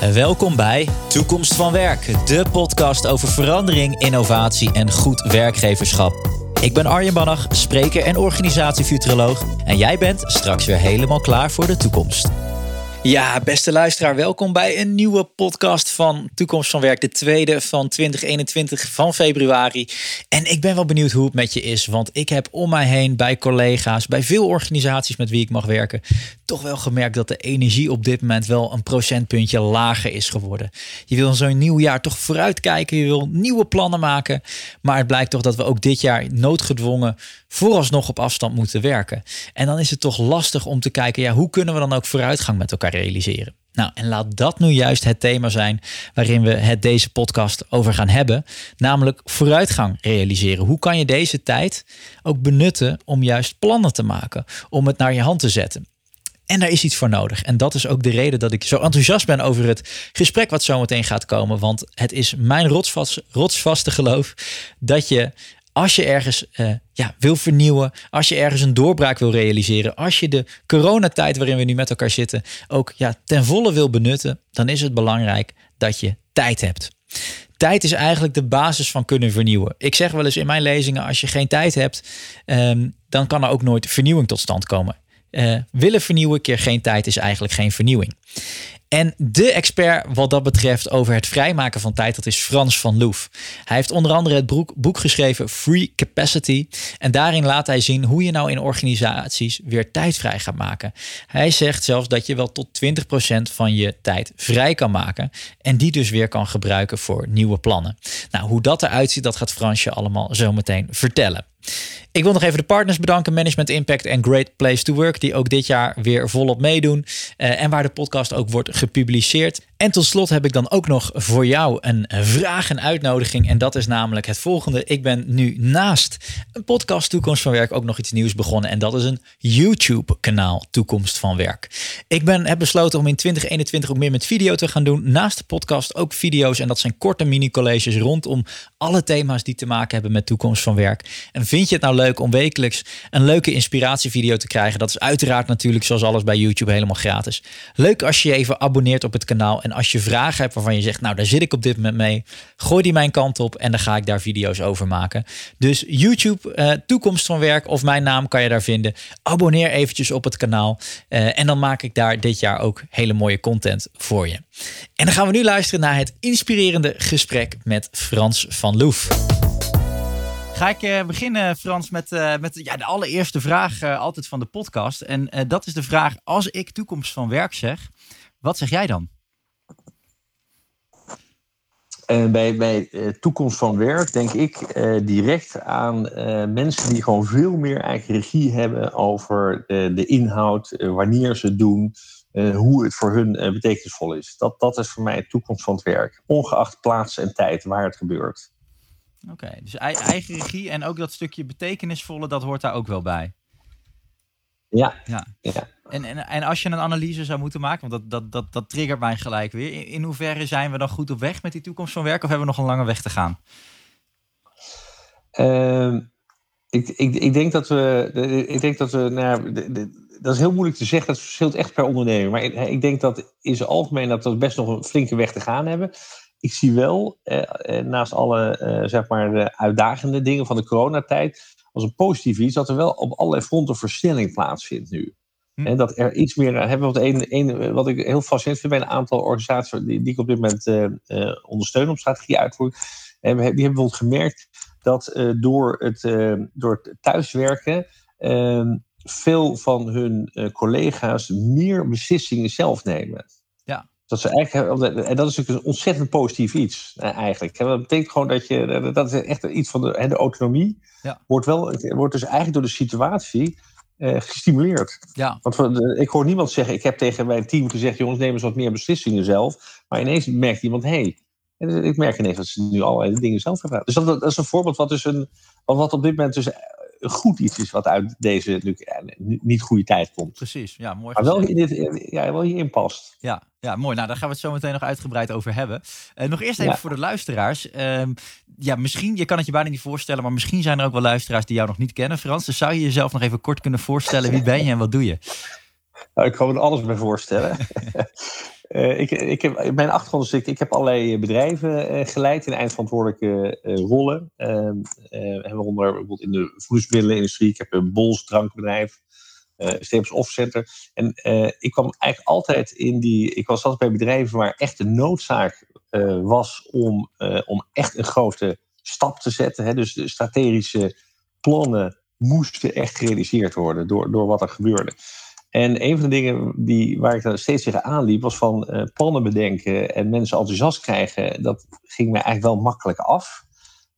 Welkom bij Toekomst van Werk, de podcast over verandering, innovatie en goed werkgeverschap. Ik ben Arjen Bannach, spreker en organisatiefuturoloog. En jij bent straks weer helemaal klaar voor de toekomst. Ja, beste luisteraar, welkom bij een nieuwe podcast van Toekomst van Werk, de tweede van 2021 van februari. En ik ben wel benieuwd hoe het met je is, want ik heb om mij heen bij collega's, bij veel organisaties met wie ik mag werken, toch wel gemerkt dat de energie op dit moment wel een procentpuntje lager is geworden. Je wil zo'n nieuw jaar toch vooruitkijken, je wil nieuwe plannen maken, maar het blijkt toch dat we ook dit jaar noodgedwongen vooralsnog op afstand moeten werken. En dan is het toch lastig om te kijken, ja, hoe kunnen we dan ook vooruitgang met elkaar realiseren? Nou, en laat dat nu juist het thema zijn waarin we het deze podcast over gaan hebben, namelijk vooruitgang realiseren. Hoe kan je deze tijd ook benutten om juist plannen te maken, om het naar je hand te zetten? En daar is iets voor nodig. En dat is ook de reden dat ik zo enthousiast ben over het gesprek wat zometeen gaat komen. Want het is mijn rotsvast, rotsvaste geloof dat je als je ergens uh, ja, wil vernieuwen, als je ergens een doorbraak wil realiseren, als je de coronatijd waarin we nu met elkaar zitten ook ja, ten volle wil benutten, dan is het belangrijk dat je tijd hebt. Tijd is eigenlijk de basis van kunnen vernieuwen. Ik zeg wel eens in mijn lezingen: als je geen tijd hebt, um, dan kan er ook nooit vernieuwing tot stand komen. Uh, willen vernieuwen keer geen tijd is eigenlijk geen vernieuwing. En de expert wat dat betreft over het vrijmaken van tijd, dat is Frans van Loof. Hij heeft onder andere het boek, geschreven Free Capacity. En daarin laat hij zien hoe je nou in organisaties weer tijd vrij gaat maken. Hij zegt zelfs dat je wel tot 20% van je tijd vrij kan maken. En die dus weer kan gebruiken voor nieuwe plannen. Nou, hoe dat eruit ziet, dat gaat Fransje allemaal zo meteen vertellen. Ik wil nog even de partners bedanken, Management Impact en Great Place to Work, die ook dit jaar weer volop meedoen uh, en waar de podcast ook wordt gepubliceerd. En tot slot heb ik dan ook nog voor jou een vraag en uitnodiging. En dat is namelijk het volgende. Ik ben nu naast een podcast Toekomst van Werk ook nog iets nieuws begonnen. En dat is een YouTube-kanaal Toekomst van Werk. Ik ben, heb besloten om in 2021 ook meer met video te gaan doen. Naast de podcast ook video's. En dat zijn korte mini-colleges rondom alle thema's die te maken hebben met Toekomst van Werk. En vind je het nou leuk om wekelijks een leuke inspiratievideo te krijgen? Dat is uiteraard natuurlijk zoals alles bij YouTube helemaal gratis. Leuk als je je even abonneert op het kanaal. En als je vragen hebt waarvan je zegt, nou daar zit ik op dit moment mee, gooi die mijn kant op en dan ga ik daar video's over maken. Dus YouTube, uh, Toekomst van Werk of mijn naam kan je daar vinden. Abonneer eventjes op het kanaal uh, en dan maak ik daar dit jaar ook hele mooie content voor je. En dan gaan we nu luisteren naar het inspirerende gesprek met Frans van Loef. Ga ik uh, beginnen, Frans, met, met ja, de allereerste vraag altijd van de podcast. En dat is de vraag: als ik toekomst van werk zeg, wat zeg jij dan? En bij, bij toekomst van werk denk ik direct aan mensen die gewoon veel meer eigen regie hebben over de inhoud, wanneer ze het doen, hoe het voor hun betekenisvol is. Dat, dat is voor mij de toekomst van het werk, ongeacht plaats en tijd waar het gebeurt. Oké, dus eigen regie en ook dat stukje betekenisvolle, dat hoort daar ook wel bij. Ja. ja. ja. En, en, en als je een analyse zou moeten maken, want dat, dat, dat, dat triggert mij gelijk weer. In, in hoeverre zijn we dan goed op weg met die toekomst van werk of hebben we nog een lange weg te gaan? Uh, ik, ik, ik denk dat we. Ik denk dat we nou, dat is heel moeilijk te zeggen. Dat verschilt echt per ondernemer. Maar ik, ik denk dat in zijn algemeen dat we best nog een flinke weg te gaan hebben ik zie wel, eh, eh, naast alle eh, zeg maar, uitdagende dingen van de coronatijd, als een positief iets, dat er wel op allerlei fronten versnelling plaatsvindt nu. Hm. En dat er iets meer. Hebben we een, een, wat ik heel fascinerend vind bij een aantal organisaties die, die ik op dit moment uh, uh, ondersteun op strategie uitvoering. En die hebben bijvoorbeeld gemerkt dat uh, door, het, door het thuiswerken ehm, veel van hun collega's meer beslissingen zelf nemen. Dat ze eigenlijk, en dat is natuurlijk een ontzettend positief iets, eh, eigenlijk. Dat betekent gewoon dat je, dat is echt iets van de, de autonomie, ja. wordt, wel, wordt dus eigenlijk door de situatie uh, gestimuleerd. Ja. Want ik hoor niemand zeggen, ik heb tegen mijn team gezegd, jongens, neem eens wat meer beslissingen zelf. Maar ineens merkt iemand, hé, hey, ik merk ineens dat ze nu allerlei dingen zelf gaan Dus dat, dat, is een voorbeeld wat, dus een, wat op dit moment dus goed iets is wat uit deze niet goede tijd komt. Precies, ja, mooi. Maar wel, in dit, ja, wel hierin past. Ja, ja, mooi. Nou, daar gaan we het zo meteen nog uitgebreid over hebben. Uh, nog eerst even voor de luisteraars. Uh, ja, misschien, je kan het je bijna niet voorstellen, maar misschien zijn er ook wel luisteraars die jou nog niet kennen, Frans. Dus zou je jezelf nog even kort kunnen voorstellen? Wie ben je en wat doe je? Nou, ik kan me er alles bij voorstellen. uh, ik, ik heb, mijn achtergrond is, ik, ik heb allerlei bedrijven uh, geleid in eindverantwoordelijke uh, rollen. Ehm, waaronder bijvoorbeeld in de voedingsmiddelenindustrie. Ik heb een Bols drankbedrijf, uh, Steps Offcenter. En ik kwam eigenlijk altijd in die. Ik was altijd bij bedrijven waar echt de noodzaak was om, om echt een grote stap te zetten. Hè? Dus de strategische plannen moesten echt gerealiseerd worden door, door wat er gebeurde. En een van de dingen die, waar ik dan steeds tegen aanliep, was van uh, plannen bedenken en mensen enthousiast krijgen. Dat ging me eigenlijk wel makkelijk af.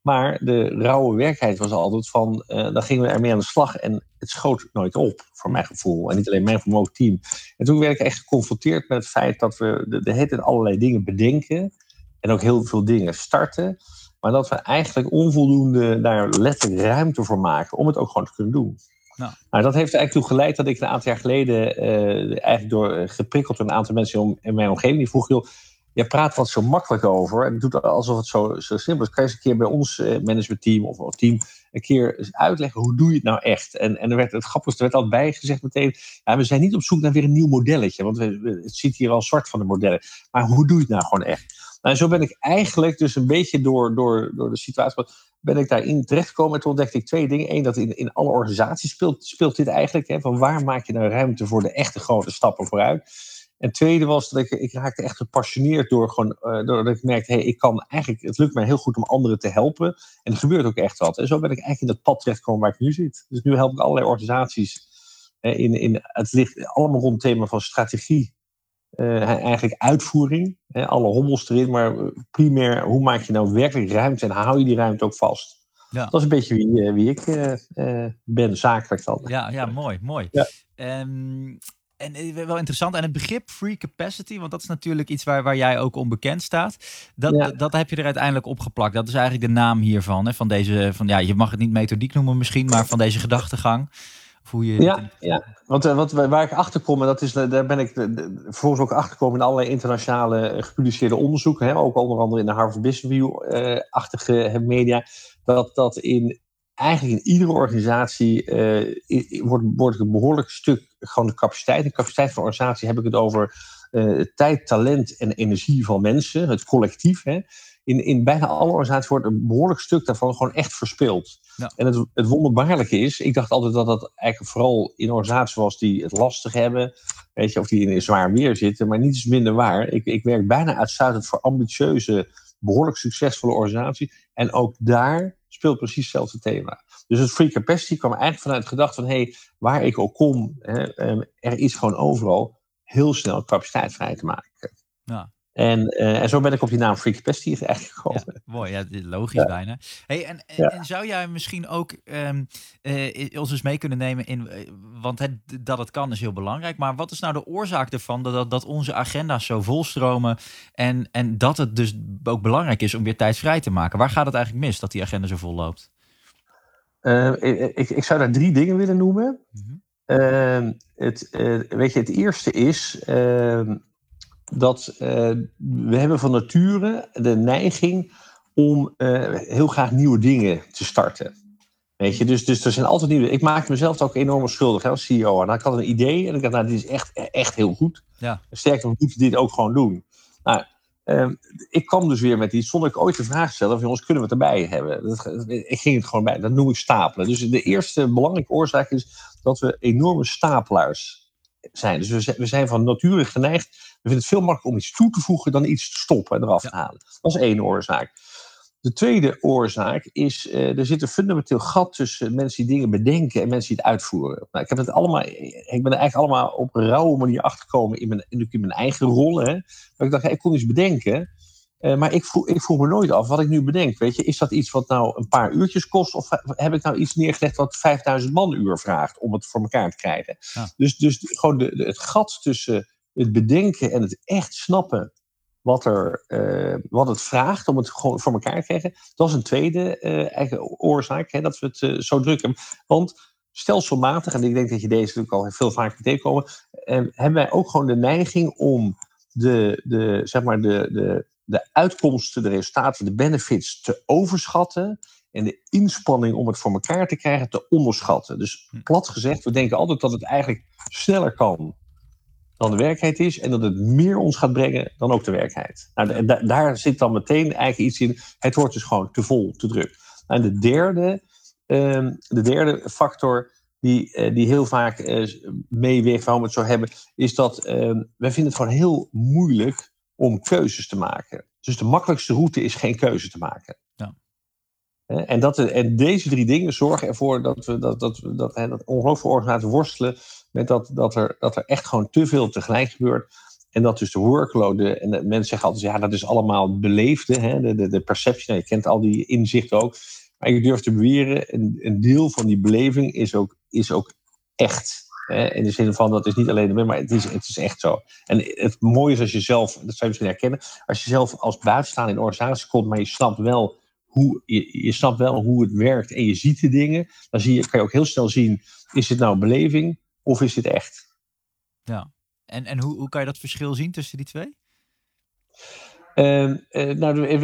Maar de rauwe werkelijkheid was altijd van, uh, dan gingen we ermee aan de slag en het schoot nooit op, voor mijn gevoel. En niet alleen mijn vermogen team. En toen werd ik echt geconfronteerd met het feit dat we de, de hele allerlei dingen bedenken. En ook heel veel dingen starten. Maar dat we eigenlijk onvoldoende daar letterlijk ruimte voor maken om het ook gewoon te kunnen doen. Nou. dat heeft er eigenlijk toe geleid dat ik een aantal jaar geleden, uh, eigenlijk door uh, geprikkeld door een aantal mensen in mijn omgeving, die vroeg, joh, je praat wat zo makkelijk over en doet alsof het zo, zo simpel is. Kan je eens een keer bij ons uh, managementteam of, team een keer uitleggen hoe doe je het nou echt? En, en er werd, het grappigste werd al bijgezegd meteen, ja, we zijn niet op zoek naar weer een nieuw modelletje, want we, het ziet hier al zwart van de modellen. Maar hoe doe je het nou gewoon echt? Nou, zo ben ik eigenlijk dus een beetje door, door, door de situatie ben ik daarin terechtgekomen. En toen ontdekte ik twee dingen. Eén, dat in, in alle organisaties speelt, speelt dit eigenlijk. Hè, van waar maak je nou ruimte voor de echte grote stappen vooruit? En tweede was dat ik, ik raakte echt gepassioneerd door gewoon, uh, doordat ik merkte, hey, ik kan eigenlijk, het lukt mij heel goed om anderen te helpen. En er gebeurt ook echt wat. En zo ben ik eigenlijk in dat pad terechtgekomen waar ik nu zit. Dus nu help ik allerlei organisaties in, in, het ligt allemaal rond het thema van strategie eigenlijk uitvoering. Hè, alle hommels erin, maar primair, hoe maak je nou werkelijk ruimte en hou je die ruimte ook vast? Ja. Dat is een beetje wie, uh, wie ik ben, zakelijk dan. Ja, ja mooi, mooi. Ja. Um, en wel interessant. En het begrip free capacity, want dat is natuurlijk iets waar, waar jij ook onbekend staat. Dat, ja. dat heb je er uiteindelijk opgeplakt. Dat is eigenlijk de naam hiervan. Hè? Van deze, van, ja, je mag het niet methodiek noemen misschien, maar van deze gedachtegang je ja, ja. Want uh, wat, waar ik achter kom, en dat is, eh, daar ben ik vervolgens ook achter gekomen in allerlei internationale gepubliceerde onderzoeken, hè, ook onder andere in de Harvard Business Review-achtige media, dat, dat in eigenlijk in iedere organisatie wordt, wordt een behoorlijk stuk gewoon de capaciteit. De capaciteit van organisatie heb ik het over tijd, talent en energie van mensen, het collectief. Hè. In, in bijna alle organisaties wordt een behoorlijk stuk daarvan gewoon echt verspeeld. Ja. En het, het wonderbaarlijke is, ik dacht altijd dat dat eigenlijk vooral in organisaties was die het lastig hebben, weet je, of die in een zwaar weer zitten, maar niets minder waar. Ik, ik werk bijna uitsluitend voor ambitieuze, behoorlijk succesvolle organisaties. En ook daar speelt precies hetzelfde thema. Dus het free capacity kwam eigenlijk vanuit de gedachte van, hé, hey, waar ik ook kom, hè, ehm, er is gewoon overal heel snel capaciteit vrij te maken. Ja. En, uh, en zo ben ik op die naam Freak Capacity echt gekomen. Ja, mooi, ja, logisch ja. bijna. Hey, en, en, en, zou jij misschien ook um, uh, ons eens mee kunnen nemen in, uh, want het, dat het kan is heel belangrijk, maar wat is nou de oorzaak ervan dat, dat onze agenda's zo volstromen en, en dat het dus ook belangrijk is om weer tijd vrij te maken? Waar gaat het eigenlijk mis dat die agenda zo vol loopt? ik, ik zou daar drie dingen willen noemen. Mm -hmm. het, weet je, het eerste is ehm, dat uh, we hebben van nature de neiging om uh, heel graag nieuwe dingen te starten. Weet je, dus, dus er zijn altijd nieuwe. Ik maak mezelf ook enorm schuldig hè, als CEO. En dan had ik een idee en ik dacht, nou, dit is echt, echt heel goed. Ja. Sterker, we moeten dit ook gewoon doen. Nou, uh, ik kwam dus weer met iets zonder ik ooit de vraag stelde: jongens, kunnen we het erbij hebben? Dat, ik ging het gewoon bij. Dat noem ik stapelen. Dus de eerste belangrijke oorzaak is dat we enorme stapelaars zijn. Dus we, we zijn van nature geneigd we vinden het veel makkelijker om iets toe te voegen dan iets te stoppen en eraf te halen. Dat is één oorzaak. De tweede oorzaak is, uh, er zit een fundamenteel gat tussen mensen die dingen bedenken en mensen die het uitvoeren. Nou, ik, heb het allemaal, ik ben er eigenlijk allemaal op een rauwe manier achtergekomen in mijn, in mijn eigen rol. Hè. Ik dacht, ik kon iets bedenken. Uh, maar ik vroeg, ik vroeg me nooit af wat ik nu bedenk. Weet je, is dat iets wat nou een paar uurtjes kost? Of heb ik nou iets neergelegd wat 5000 man uur vraagt om het voor elkaar te krijgen? Ja. Dus, dus gewoon de, de, het gat tussen het bedenken en het echt snappen wat, er, uh, wat het vraagt om het gewoon voor elkaar te krijgen. Dat is een tweede uh, eigen oorzaak, hè, dat we het uh, zo druk hebben. Want stelselmatig, en ik denk dat je deze natuurlijk al veel vaker tegenkomen, hebben wij ook gewoon de neiging om de, de, zeg maar de, de, de uitkomsten, de resultaten, de benefits te overschatten en de inspanning om het voor elkaar te krijgen te onderschatten. Dus hm. plat gezegd, we denken altijd dat het eigenlijk sneller kan dan de werkelijkheid is. En dat het meer ons gaat brengen dan ook de werkelijkheid. Nou, daar zit dan meteen eigenlijk iets in. Het wordt dus gewoon te vol, te druk. En de derde, ehm, de derde factor die, uh, die heel vaak uh, meeweegt waarom we het zo hebben, is dat ehm, wij vinden het gewoon heel moeilijk om keuzes te maken. Dus de makkelijkste route is geen keuze te maken. En, dat, en deze drie dingen zorgen ervoor dat we dat, dat, dat, dat, dat worstelen met dat, dat, er, dat er echt gewoon te veel tegelijk gebeurt. En dat dus de workload, en mensen zeggen altijd, ja, dat is allemaal beleefde, hè, de, de, de perceptie, nou, je kent al die inzichten ook. Maar ik durf te beweren, een, deel van die beleving is ook, is ook echt. Hè, in de zin van, dat is niet alleen de maar het is, het is echt zo. En het mooie is als je zelf, dat zou je misschien herkennen, als je zelf als buitenstaander in organisatie komt, maar je snapt wel hoe, je, je snapt wel hoe het werkt en je ziet de dingen, dan zie je, kan je ook heel snel zien, is dit nou een beleving of is dit echt? Ja, en, en hoe, hoe kan je dat verschil zien tussen die twee? Uh, uh, nou,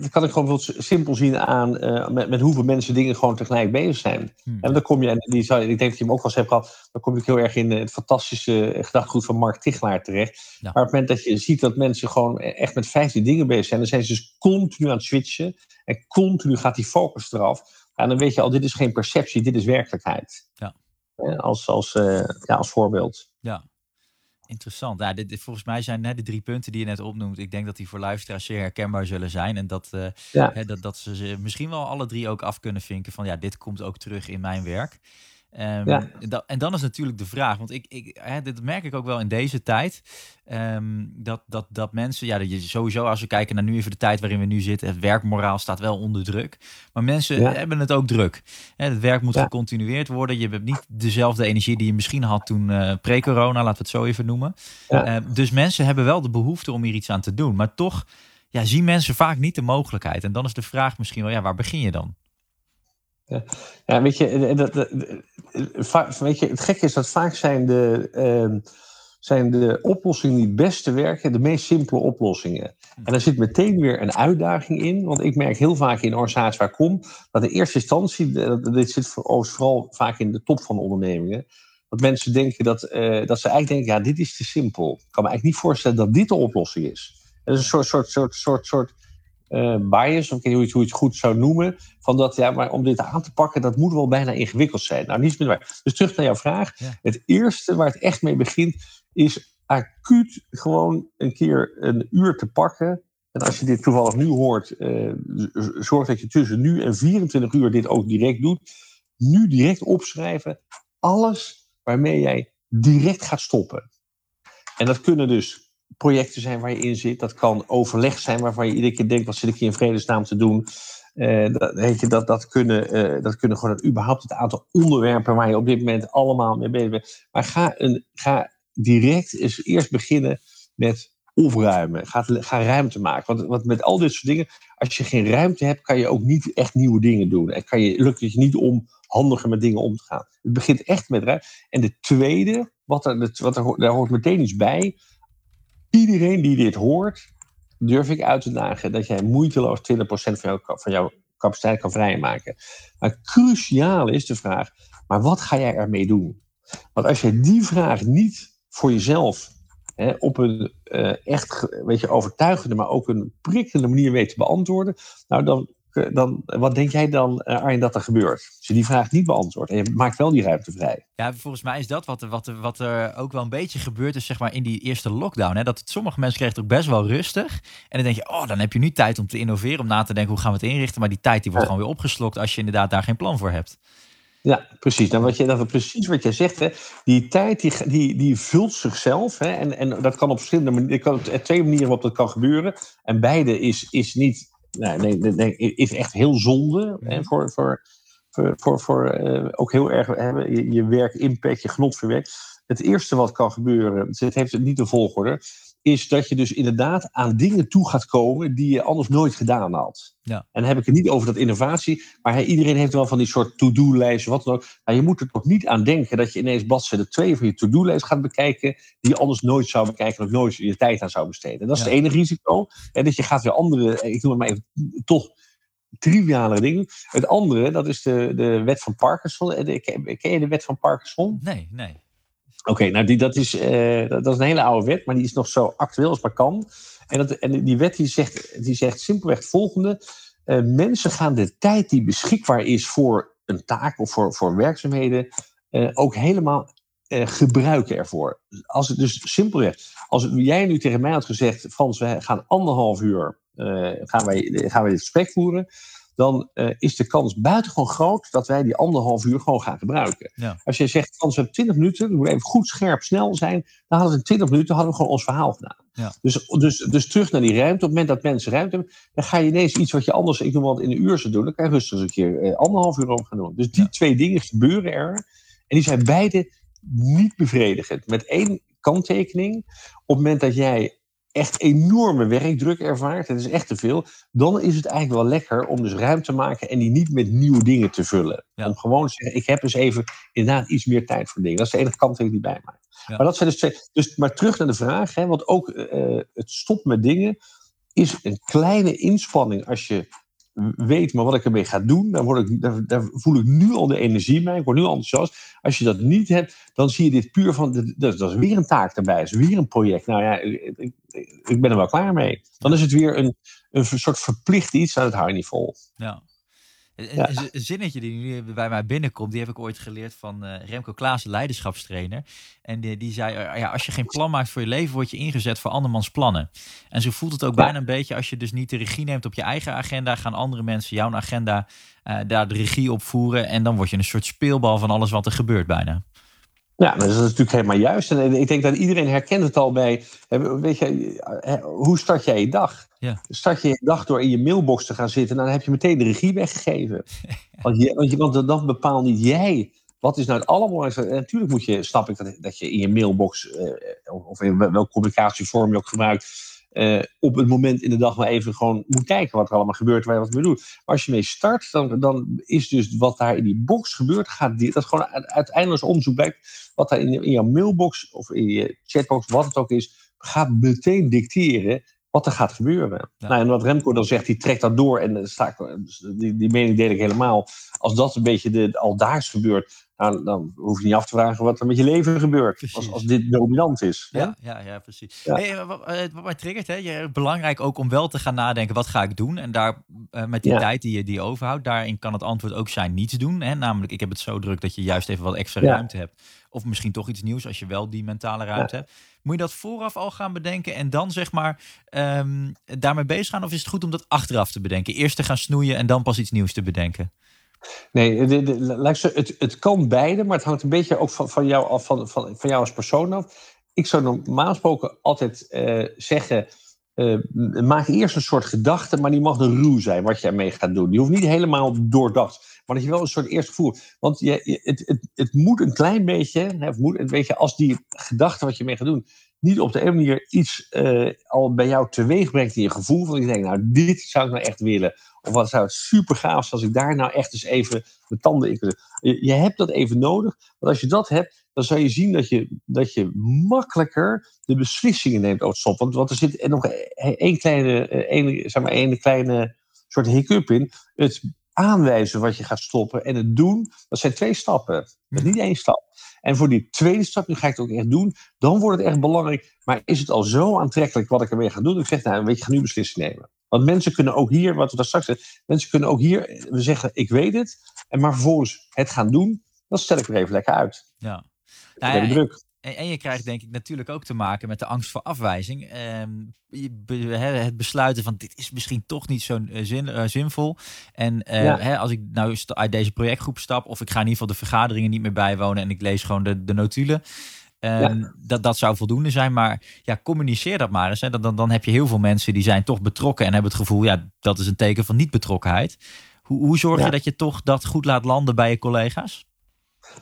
dat kan ik gewoon simpel zien aan met, met, hoeveel mensen dingen gewoon tegelijk bezig zijn. Hmm. En dan kom je, en die zou, ik denk dat je hem ook wel eens hebt gehad, dan kom ik heel erg in het fantastische gedachtegoed van Mark Tichelaar terecht. Maar op het moment dat je ziet dat mensen gewoon echt met 15 dingen bezig zijn, dan zijn ze dus continu aan het switchen en continu gaat die focus eraf. En dan weet je al, dit is geen perceptie, dit is werkelijkheid. Ja. Als, als, ja, als voorbeeld. Ja, Interessant. Ja, dit, volgens mij zijn hè, de drie punten die je net opnoemt. Ik denk dat die voor luisteraars zeer herkenbaar zullen zijn. En dat, uh, hè, dat, dat ze ze misschien wel alle drie ook af kunnen vinken van ja, dit komt ook terug in mijn werk. Um, ja. en dan is natuurlijk de vraag, want ik, ik, hè, dit merk ik ook wel in deze tijd, um, dat, dat, dat mensen, ja, dat je sowieso als we kijken naar nu even de tijd waarin we nu zitten, het werkmoraal staat wel onder druk, maar mensen hebben het ook druk. Hè, het werk moet ja. gecontinueerd worden, je hebt niet dezelfde energie die je misschien had toen uh, pre-corona, laten we het zo even noemen. Uh, dus mensen hebben wel de behoefte om hier iets aan te doen, maar toch ja, zien mensen vaak niet de mogelijkheid. En dan is de vraag misschien wel, ja, waar begin je dan? Ja, weet, je, dat, dat, weet je, het gekke is dat vaak zijn de, uh, zijn de oplossingen die het beste werken de meest simpele oplossingen. En daar zit meteen weer een uitdaging in. Want ik merk heel vaak in organisaties waar ik kom, dat de eerste instantie, dit zit vooral vaak in de top van de ondernemingen, dat mensen denken dat, dat ze eigenlijk denken, ja, dit is te simpel. Ik kan me eigenlijk niet voorstellen dat dit de oplossing is. Het is een soort, soort, soort, soort, soort uh, bias, of ik weet niet hoe je het goed zou noemen, van dat, ja, maar om dit aan te pakken, dat moet wel bijna ingewikkeld zijn. Nou, niets minder waar. Dus terug naar jouw vraag. Het eerste waar het echt mee begint, is acuut gewoon een keer een uur te pakken. En als je dit toevallig nu hoort, uh, zorg dat je tussen nu en 24 uur dit ook direct doet. Nu direct opschrijven alles waarmee jij direct gaat stoppen. En dat kunnen dus projecten zijn waar je in zit. Dat kan overleg zijn waarvan je iedere keer denkt: wat zit ik hier in vredesnaam te doen? Uh, dat, je, dat, dat, kunnen, uh, dat kunnen gewoon het, überhaupt het aantal onderwerpen waar je op dit moment allemaal mee bezig bent. Maar ga, een, ga direct eens eerst beginnen met opruimen. Ga, ga ruimte maken. Want, want met al dit soort dingen, als je geen ruimte hebt, kan je ook niet echt nieuwe dingen doen. En kan je, lukt het je niet om handiger met dingen om te gaan. Het begint echt met ruimte. En de tweede, wat er, wat er, daar hoort meteen iets bij iedereen die dit hoort, durf ik uit te dagen dat jij moeiteloos 20% van jouw, van jouw capaciteit kan vrijmaken. Maar cruciaal is de vraag, maar wat ga jij ermee doen? Want als je die vraag niet voor jezelf op een uh, echt weet je, overtuigende, maar ook een prikkelende manier weet te beantwoorden, nou dan eh, dan, wat denk jij dan, uh, Arjen, dat er gebeurt? Als je die vraag niet beantwoordt en je maakt wel die ruimte vrij. Ja, volgens mij is dat wat, wat, wat er ook wel een beetje gebeurd is zeg maar, in die eerste lockdown. Hè? Dat sommige mensen kregen het ook best wel rustig. En dan denk je, oh, dan heb je nu tijd om te innoveren, om na te denken, hoe gaan we het inrichten? Maar die tijd die wordt gewoon weer opgeslokt als je inderdaad daar geen plan voor hebt. Ja, precies. Dan wat je, dat precies wat jij zegt, hè, die tijd die, die, die vult zichzelf. Hè, en, en dat kan op verschillende manieren, kan op twee manieren waarop dat kan gebeuren. En beide is, is niet nou, nee, nee, nee, is echt heel zonde hè, voor, voor, voor, voor, voor uh, ook heel erg hè, je, je werk, impact, je genot verwerkt. Het eerste wat kan gebeuren, het heeft niet de volgorde, is dat je dus inderdaad aan dingen toe gaat komen die je anders nooit gedaan had. Ja. En dan heb ik het niet over dat innovatie, maar iedereen heeft wel van die soort to-do-lijsten, wat dan ook. Maar je moet er toch niet aan denken dat je ineens bladzijde twee van je to-do-lijst gaat bekijken, die je anders nooit zou bekijken of nooit je tijd aan zou besteden. Dat is het ene risico. Hè, dat je gaat weer andere, ik noem het maar even, toch triviale dingen. Het andere, dat is de, de wet van Parkinson. Ken je de wet van Parkinson? Nee, nee. Oké, nou die, dat, is, uh, dat is een hele oude wet, maar die is nog zo actueel als maar kan. En, dat, en die wet die zegt, die zegt simpelweg het volgende. Uh, mensen gaan de tijd die beschikbaar is voor een taak of voor, voor werkzaamheden uh, ook helemaal gebruiken ervoor. Als het dus simpelweg, als jij nu tegen mij had gezegd, Frans, we gaan anderhalf uur gaan, wij, gaan wij dit gesprek voeren dan uh, is de kans buitengewoon groot dat wij die anderhalf uur gewoon gaan gebruiken. Ja. Als je zegt, Frans, we hebben 20 minuten, we moeten even goed scherp snel zijn, dan hadden we in 20 minuten hadden we gewoon ons verhaal gedaan. Ja. Dus, dus, dus terug naar die ruimte. Op het moment dat mensen ruimte hebben, dan ga je ineens iets wat je anders, ik noem wat, in een uur zou doen, dan kan je rustig eens een keer eh, anderhalf uur over gaan doen. Dus die ja. twee dingen gebeuren er. En die zijn beide niet bevredigend. Met één kanttekening. Op het moment dat jij echt enorme werkdruk ervaart, het is echt te veel, dan is het eigenlijk wel lekker om dus ruimte te maken en die niet met nieuwe dingen te vullen. Om gewoon te zeggen, ik heb dus even inderdaad iets meer tijd voor dingen. Dat is de enige kant die ik bij maak. Maar dat zijn dus twee. Dus, maar terug naar de vraag, hè, want ook uh, het stop met dingen is een kleine inspanning als je weet maar wat ik ermee ga doen, dan word ik, daar, daar, voel ik nu al de energie mee. Ik word nu enthousiast. Als je dat niet hebt, dan zie je dit puur van, dat, is weer een taak erbij, dat is weer een project. Nou ja, ik, ben er wel klaar mee. Dan is het weer een, een soort verplicht iets, dat het hou je vol. Ja. Een, zinnetje die nu bij mij binnenkomt, die heb ik ooit geleerd van uh, Remco Klaas, leiderschapstrainer. En die, die zei, uh, ja, als je geen plan maakt voor je leven, word je ingezet voor andermans plannen. En zo voelt het ook bijna een beetje als je dus niet de regie neemt op je eigen agenda, gaan andere mensen jouw agenda uh, daar de regie op voeren. En dan word je een soort speelbal van alles wat er gebeurt bijna. Ja, dat is natuurlijk helemaal juist. En ik denk dat iedereen herkent het al bij. Weet je, hoe start jij je dag? Ja. Start je je dag door in je mailbox te gaan zitten, dan heb je meteen de regie weggegeven. want, je, want, dan bepaalt niet jij. Wat is nou het allerbelangrijkste? Natuurlijk moet je, snap ik, dat, dat je in je mailbox, eh, of in welke communicatievorm je ook gebruikt, uh, op het moment in de dag maar even gewoon moet kijken wat er allemaal gebeurt, waar je wat mee doet. Maar als je mee start, dan, dan is dus wat daar in die box gebeurt, gaat die, dat is gewoon uiteindelijk onderzoek blijkt, wat daar in, in jouw mailbox of in je chatbox, wat het ook is, gaat meteen dicteren wat er gaat gebeuren. Nou, en wat Remco dan zegt, die trekt dat door. En sta ik, dus die, die mening deel ik helemaal. Als dat een beetje de, aldaags gebeurt, nou, dan hoef je niet af te vragen wat er met je leven gebeurt. Als, als dit dominant is. Ja, ja, ja, precies. Hey, wat, wat mij triggert, hè, je, belangrijk ook om wel te gaan nadenken, wat ga ik doen? En daar uh, met die tijd die je die overhoudt, daarin kan het antwoord ook zijn niets doen. Hè? Namelijk, ik heb het zo druk dat je juist even wat extra ruimte hebt. Of misschien toch iets nieuws als je wel die mentale ruimte hebt. Moet je dat vooraf al gaan bedenken en dan zeg maar um, daarmee bezig gaan? Of is het goed om dat achteraf te bedenken? Eerst te gaan snoeien en dan pas iets nieuws te bedenken? Nee, het, het kan beide, maar het hangt een beetje ook van, van, jou, af, van, van, als persoon af. Ik zou normaal gesproken altijd uh, zeggen. Uh, maak eerst een soort gedachte, maar die mag een ruw zijn wat je ermee gaat doen. Die hoeft niet helemaal doordacht, maar dat je wel een soort eerste gevoel. Want je, het, het, het moet een klein beetje, hè, moet, weet je, als die gedachte wat je mee gaat doen, niet op de een manier iets uh, al bij jou teweeg brengt in je gevoel. Van ik denk, nou, dit zou ik nou echt willen. Of wat zou het super gaaf zijn als ik daar nou echt eens even mijn tanden in kan je, je hebt dat even nodig. Want als je dat hebt, dan zal je zien dat je, dat je makkelijker de beslissingen neemt over stop. Want, want er zit nog één kleine, één, zeg maar, één kleine soort hiccup in. Het aanwijzen wat je gaat stoppen en het doen, dat zijn twee stappen. Dat is niet één stap. En voor die tweede stap, nu ga ik het ook echt doen, dan wordt het echt belangrijk. Maar is het al zo aantrekkelijk wat ik ermee ga doen? Ik zeg, nou, weet je, ga nu beslissing nemen. Want mensen kunnen ook hier, wat we daar straks zeggen, mensen kunnen ook hier, we zeggen, ik weet het, en maar vervolgens het gaan doen, dat stel ik er even lekker uit. Ja. Nou, ja, druk. En, en, je krijgt denk ik natuurlijk ook te maken met de angst voor afwijzing. Ehm, het besluiten van dit is misschien toch niet zo uh, zin, uh, zinvol. En uh, hè, als ik nou uit deze projectgroep stap, of ik ga in ieder geval de vergaderingen niet meer bijwonen en ik lees gewoon de, de notulen. Um, dat, dat zou voldoende zijn, maar ja, communiceer dat maar eens. Hè. Dan, dan heb je heel veel mensen die zijn toch betrokken en hebben het gevoel, ja, dat is een teken van niet betrokkenheid. Hoe, hoe zorg je dat je toch dat goed laat landen bij je collega's?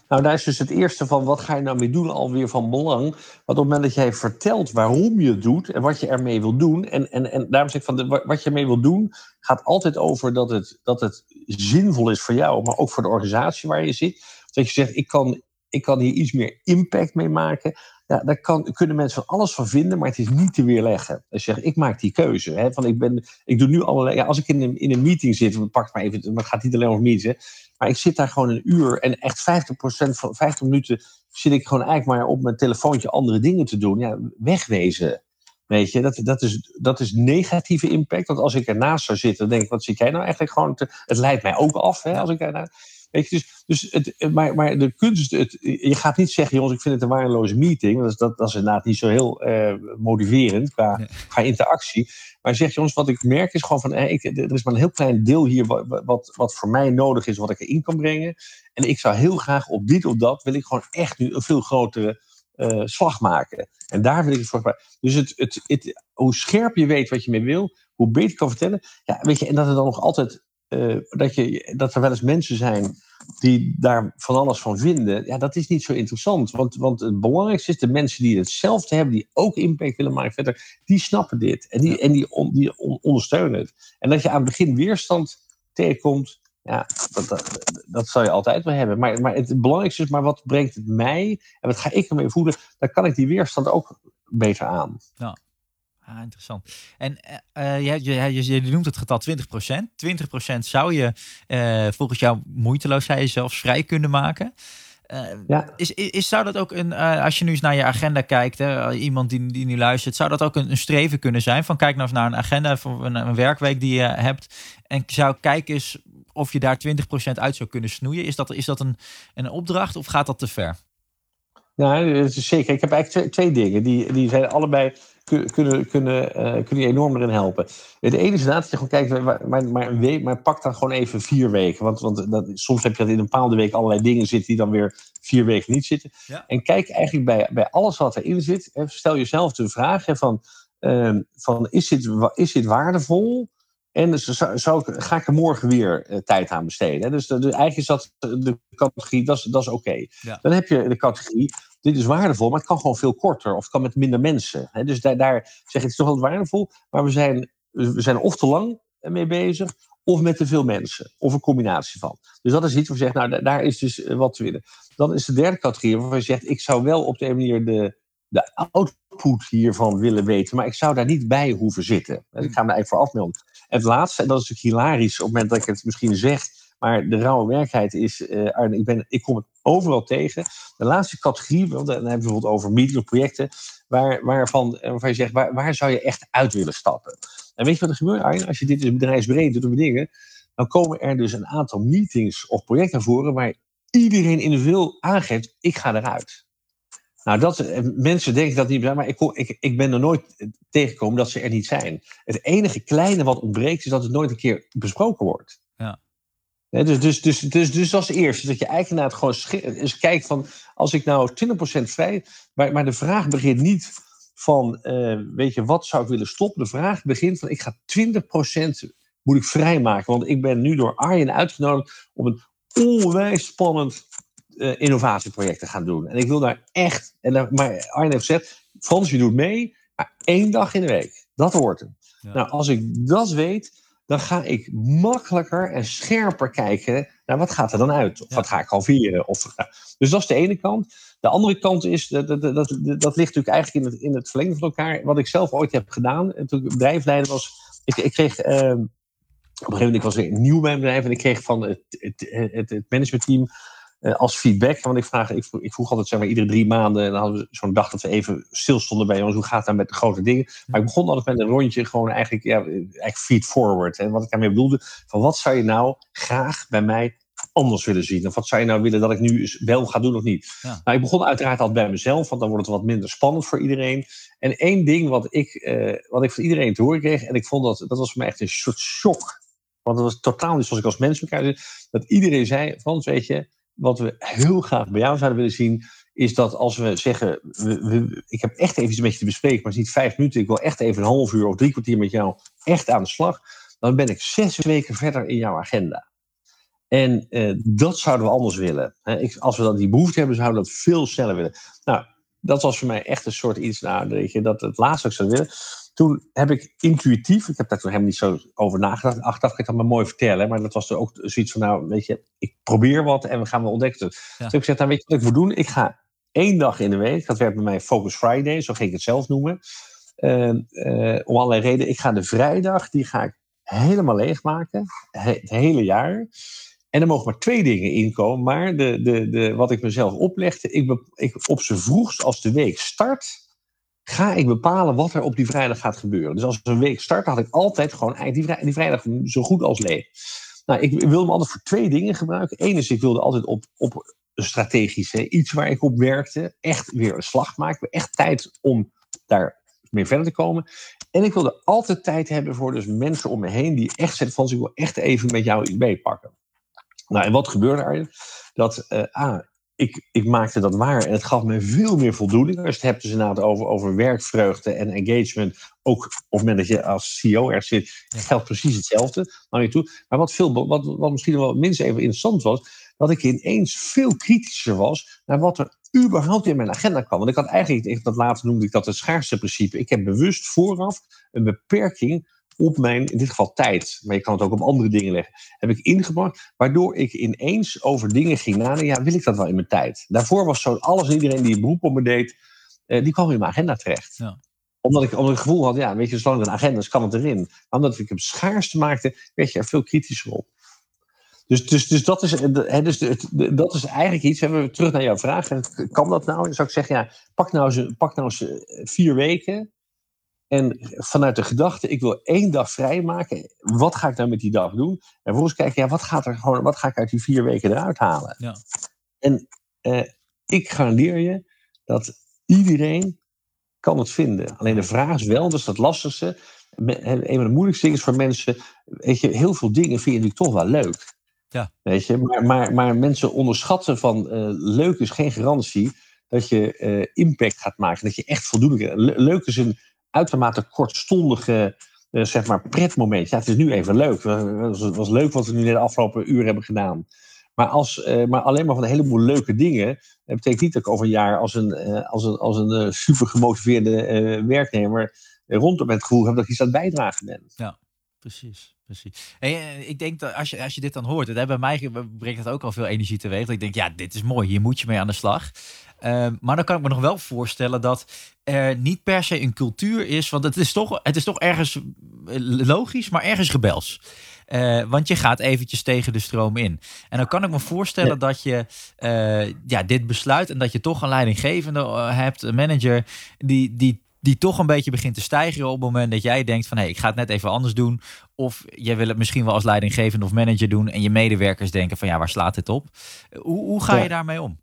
Nou, daar is dus het eerste van wat ga je nou mee doen alweer van belang. Want op het moment dat jij vertelt waarom je het doet en wat je ermee wil doen. En, en, en daarom zeg ik van wat je ermee wil doen, gaat altijd over dat het, dat het zinvol is voor jou, maar ook voor de organisatie waar je zit. Dat je zegt, ik kan, ik kan hier iets meer impact mee maken. Ja, daar kan, kunnen mensen van alles van vinden, maar het is niet te weerleggen. Je zegt, ik maak die keuze. Hè, van ik, ben, ik doe nu allerlei. Ja, als ik in een, in een meeting zit, pak maar even, maar het gaat niet alleen over meetings. Maar ik zit daar gewoon een uur en echt 50%, van, 50 minuten zit ik gewoon eigenlijk maar op mijn telefoontje andere dingen te doen. Ja, wegwezen. Weet je, dat, dat, is, dat is negatieve impact. Want als ik ernaast zou zitten, dan denk ik, wat zit jij nou eigenlijk gewoon. Het leidt mij ook af, hè, als ik ernaast... Weet je, dus, dus het, maar, maar de kunst, het, je gaat niet zeggen, jongens, ik vind het een waardeloze meeting. Dat is, dat, dat is inderdaad niet zo heel uh, motiverend qua, qua interactie. Maar zeg, jongens, wat ik merk is gewoon van, hey, ik, er is maar een heel klein deel hier wat, wat, wat voor mij nodig is, wat ik erin kan brengen. En ik zou heel graag op dit of dat, wil ik gewoon echt nu een veel grotere uh, slag maken. En daar wil ik het voor. Dus het, het, het, hoe scherp je weet wat je mee wil, hoe beter je kan vertellen. Ja, weet je, en dat er dan nog altijd uh, dat, je, dat er wel eens mensen zijn die daar van alles van vinden, ja, dat is niet zo interessant. Want, want het belangrijkste is de mensen die hetzelfde hebben, die ook impact willen maken verder, die snappen dit en die, en die, on, die ondersteunen het. En dat je aan het begin weerstand tegenkomt, ja, dat, dat, dat zal je altijd wel hebben. Maar, maar het belangrijkste is, maar wat brengt het mij en wat ga ik ermee voelen, dan kan ik die weerstand ook beter aan. Ja. Ah, interessant. En uh, je, je, je, noemt het getal 20%. 20% zou je uh, volgens jou moeiteloos, zei je zelfs, vrij kunnen maken. Uh, ja. is, is, zou dat ook een, als je nu eens naar je agenda kijkt, hè, iemand die, die nu luistert, zou dat ook een, een, streven kunnen zijn? Van kijk nou eens naar een agenda voor een, een werkweek die je hebt. En zou kijken eens of je daar 20% uit zou kunnen snoeien. Is dat, is dat een, een opdracht of gaat dat te ver? Nou, zeker. Ik heb eigenlijk twee, twee dingen. Die, die zijn allebei kunnen, kunnen, uh, kunnen je enorm erin helpen. Het ene is inderdaad dat je gewoon kijkt, maar, maar, een week, maar pak dan gewoon even vier weken. Want, want dat, soms heb je dat in een bepaalde week allerlei dingen zitten die dan weer vier weken niet zitten. En kijk eigenlijk bij, bij alles wat erin zit, stel jezelf de vraag van, uh, van is, dit, is dit waardevol? En dus zou, zou, ga ik er morgen weer uh, tijd aan besteden. Dus, de, eigenlijk is dat de categorie, dat is, dat is oké. Ja. Dan heb je de categorie, dit is waardevol, maar het kan gewoon veel korter. Of het kan met minder mensen. Hè? Dus daar, zeg ik, het is toch wel waardevol. Maar we zijn, we zijn of te lang mee bezig, of met te veel mensen. Of een combinatie van. Dus dat is iets waar je zegt, nou, daar is dus eh, wat te winnen. Dan is de derde categorie waarvan je zegt, ik zou wel op de manier de, de output hiervan willen weten, maar ik zou daar niet bij hoeven zitten. Ik ga me eigenlijk voor afmelden. En het laatste, en dat is natuurlijk hilarisch op het moment dat ik het misschien zeg, maar de rauwe werkelijkheid is, uh, ik, ben, ik kom het overal tegen. De laatste categorie, dan hebben we bijvoorbeeld over of projecten, waar, waarvan, eh, waarvan je zegt, waar, waar zou je echt uit willen stappen? En weet je wat er gebeurt, Arjen? Als je dit is bedrijfsbreed doet of dingen, dan komen er dus een aantal meetings of projecten voren waar iedereen individueel aangeeft, ik ga eruit. Nou, dat, eh, mensen denken dat niet, maar ik, ik, ik ben er nooit tegengekomen dat ze er niet zijn. Het enige kleine wat ontbreekt is dat het nooit een keer besproken wordt. Dus, dus, dus, dus, dus het eerste. Dat je eigenlijk naar het gewoon eens kijkt van, als ik nou 20% vrij, maar, maar de vraag begint niet van, uh, weet je, wat zou ik willen stoppen? De vraag begint van, ik ga 20% moet ik vrijmaken. Want ik ben nu door Arjen uitgenodigd om een onwijs spannend uh, innovatieprojecten gaan doen. En ik wil daar echt, en daar, maar Arne heeft gezegd, Frans, je doet mee, maar één dag in de week. Dat hoort hem. Nou, als ik dat weet, dan ga ik makkelijker en scherper kijken naar wat gaat er dan uit. Of wat ga ik halveren. Of, nou, dus dat is de ene kant. De andere kant is, dat, dat, dat, dat ligt natuurlijk eigenlijk in het, in het verlengde van elkaar. Wat ik zelf ooit heb gedaan, en toen ik bedrijfsleider was, ik, ik kreeg... Uh, op een gegeven moment, ik was weer nieuw bij mijn bedrijf en ik kreeg van het, het, het, het managementteam als feedback. Want ik, vraag, ik, vroeg, ik vroeg altijd zeg maar, iedere drie maanden. En dan hadden we zo'n dag dat we even stilstonden bij ons. Hoe gaat het nou met de grote dingen? Maar ik begon altijd met een rondje gewoon eigenlijk, ja, eigenlijk feed forward. En wat ik daarmee bedoelde, van wat zou je nou graag bij mij anders willen zien? Of wat zou je nou willen dat ik nu wel ga doen of niet? Ja. Nou, ik begon uiteraard al bij mezelf, want dan wordt het wat minder spannend voor iedereen. En één ding wat ik, uh, wat ik van iedereen te horen kreeg, en ik vond dat, dat was voor mij echt een soort shock. Want dat was totaal niet zoals ik als mens elkaar Dat iedereen zei, Frans, weet je, wat we heel graag bij jou zouden willen zien, is dat als we zeggen, we, ik heb echt even iets met je te bespreken, maar het is niet vijf minuten, ik wil echt even een half uur of drie kwartier met jou echt aan de slag, dan ben ik zes weken verder in jouw agenda. En eh, dat zouden we anders willen. ik, als we dan die behoefte hebben, zouden we dat veel sneller willen. Nou, dat was voor mij echt een soort iets, nou, weet je, dat het laatste zou willen toen heb ik intuïtief, ik heb daar toen helemaal niet zo over nagedacht. Achteraf kan ik dat maar mooi vertellen. Maar dat was er ook zoiets van, nou, weet je, ik probeer wat en we gaan wel ontdekken. Ja. Dus ik gezegd, nou, weet je wat ik moet doen? Ik ga één dag in de week, dat werd bij mij Focus Friday, zo ging ik het zelf noemen. Uh, uh, om allerlei redenen. Ik ga de vrijdag, die ga ik helemaal leegmaken. het hele jaar. En er mogen maar twee dingen inkomen. Maar de, de, de, wat ik mezelf oplegde, ik, ik, op z'n vroegst als de week start, ga ik bepalen wat er op die vrijdag gaat gebeuren. Dus als een week start, had ik altijd gewoon die, die vrijdag zo goed als leeg. Nou, ik wilde hem altijd voor twee dingen gebruiken. Eén is, ik wilde altijd op, op een strategische, iets waar ik op werkte, echt weer een slag maken. Echt tijd om daar meer verder te komen. En ik wilde altijd tijd hebben voor dus mensen om me heen die echt zetten van, ik wil echt even met jou iets meepakken. Nou, en wat gebeurde er? Dat, uh, ik, ik maakte dat waar en het gaf me veel meer voldoening. Als je het hebt dus inderdaad over, over werkvreugde en engagement, ook op het moment dat je als CEO er zit, geldt precies hetzelfde naar je toe. Maar wat, veel, wat, wat misschien wel minst even interessant was, dat ik ineens veel kritischer was naar wat er überhaupt in mijn agenda kwam. Want ik had eigenlijk, dat later noemde ik dat het schaarste principe. Ik heb bewust vooraf een beperking op mijn, in dit geval tijd, maar je kan het ook op andere dingen leggen, heb ik ingebracht, waardoor ik ineens over dingen ging nadenken, ja, wil ik dat wel in mijn tijd? Daarvoor was zo, alles en iedereen die een beroep op me deed, eh, die kwam in mijn agenda terecht. Ja. Omdat, ik, omdat ik het gevoel had, ja, weet je, zolang er een agenda is, kan het erin. Maar omdat ik hem schaarste maakte, werd je er veel kritischer op. Dus, dus, dus, dat, is, he, dus dat is eigenlijk iets. Hebben we terug naar jouw vraag. kan dat nou? Dan zou ik zeggen, ja, pak nou eens, pak nou eens eh, vier weken. En vanuit de gedachte, ik wil één dag vrijmaken. Wat ga ik nou met die dag doen? En vervolgens kijken, ja, wat, gaat er gewoon, wat ga ik uit die vier weken eruit halen? Ja. En eh, ik garandeer je dat iedereen kan het vinden. Alleen de vraag is wel, dat is het lastigste. Een van de moeilijkste dingen is voor mensen, weet je, heel veel dingen vind je natuurlijk toch wel leuk. Ja. Weet je, maar, maar, maar mensen onderschatten van uh, leuk is geen garantie dat je uh, impact gaat maken. Dat je echt voldoende. Leuk is een uitermate kortstondige uh, zeg maar pretmoment. Ja, het is nu even leuk. Het was, leuk wat we nu de afgelopen uur hebben gedaan. Maar, als, maar alleen maar van een heleboel leuke dingen. Dat betekent niet dat ik over een jaar als een, als een, als een super gemotiveerde werknemer rondom het gevoel heb dat ik iets aan het bijdragen ben. Ja, precies precies. En eh, ik denk dat als je, als je dit dan hoort, het, bij mij brengt het ook al veel energie teweeg. Dat ik denk, ja, dit is mooi, hier moet je mee aan de slag. Ehm, maar dan kan ik me nog wel voorstellen dat er niet per se een cultuur is. Want het is toch, het is toch ergens eh, logisch, maar ergens rebels. Uh, want je gaat eventjes tegen de stroom in. En dan kan ik me voorstellen dat je ja, dit besluit en dat je toch een leidinggevende hebt, een manager, die, die die toch een beetje begint te stijgen op het moment dat jij denkt van hé, hey, ik ga het net even anders doen. Of jij wil het misschien wel als leidinggevende of manager doen en je medewerkers denken van ja, waar slaat dit op? Hoe, hoe ga je daarmee om?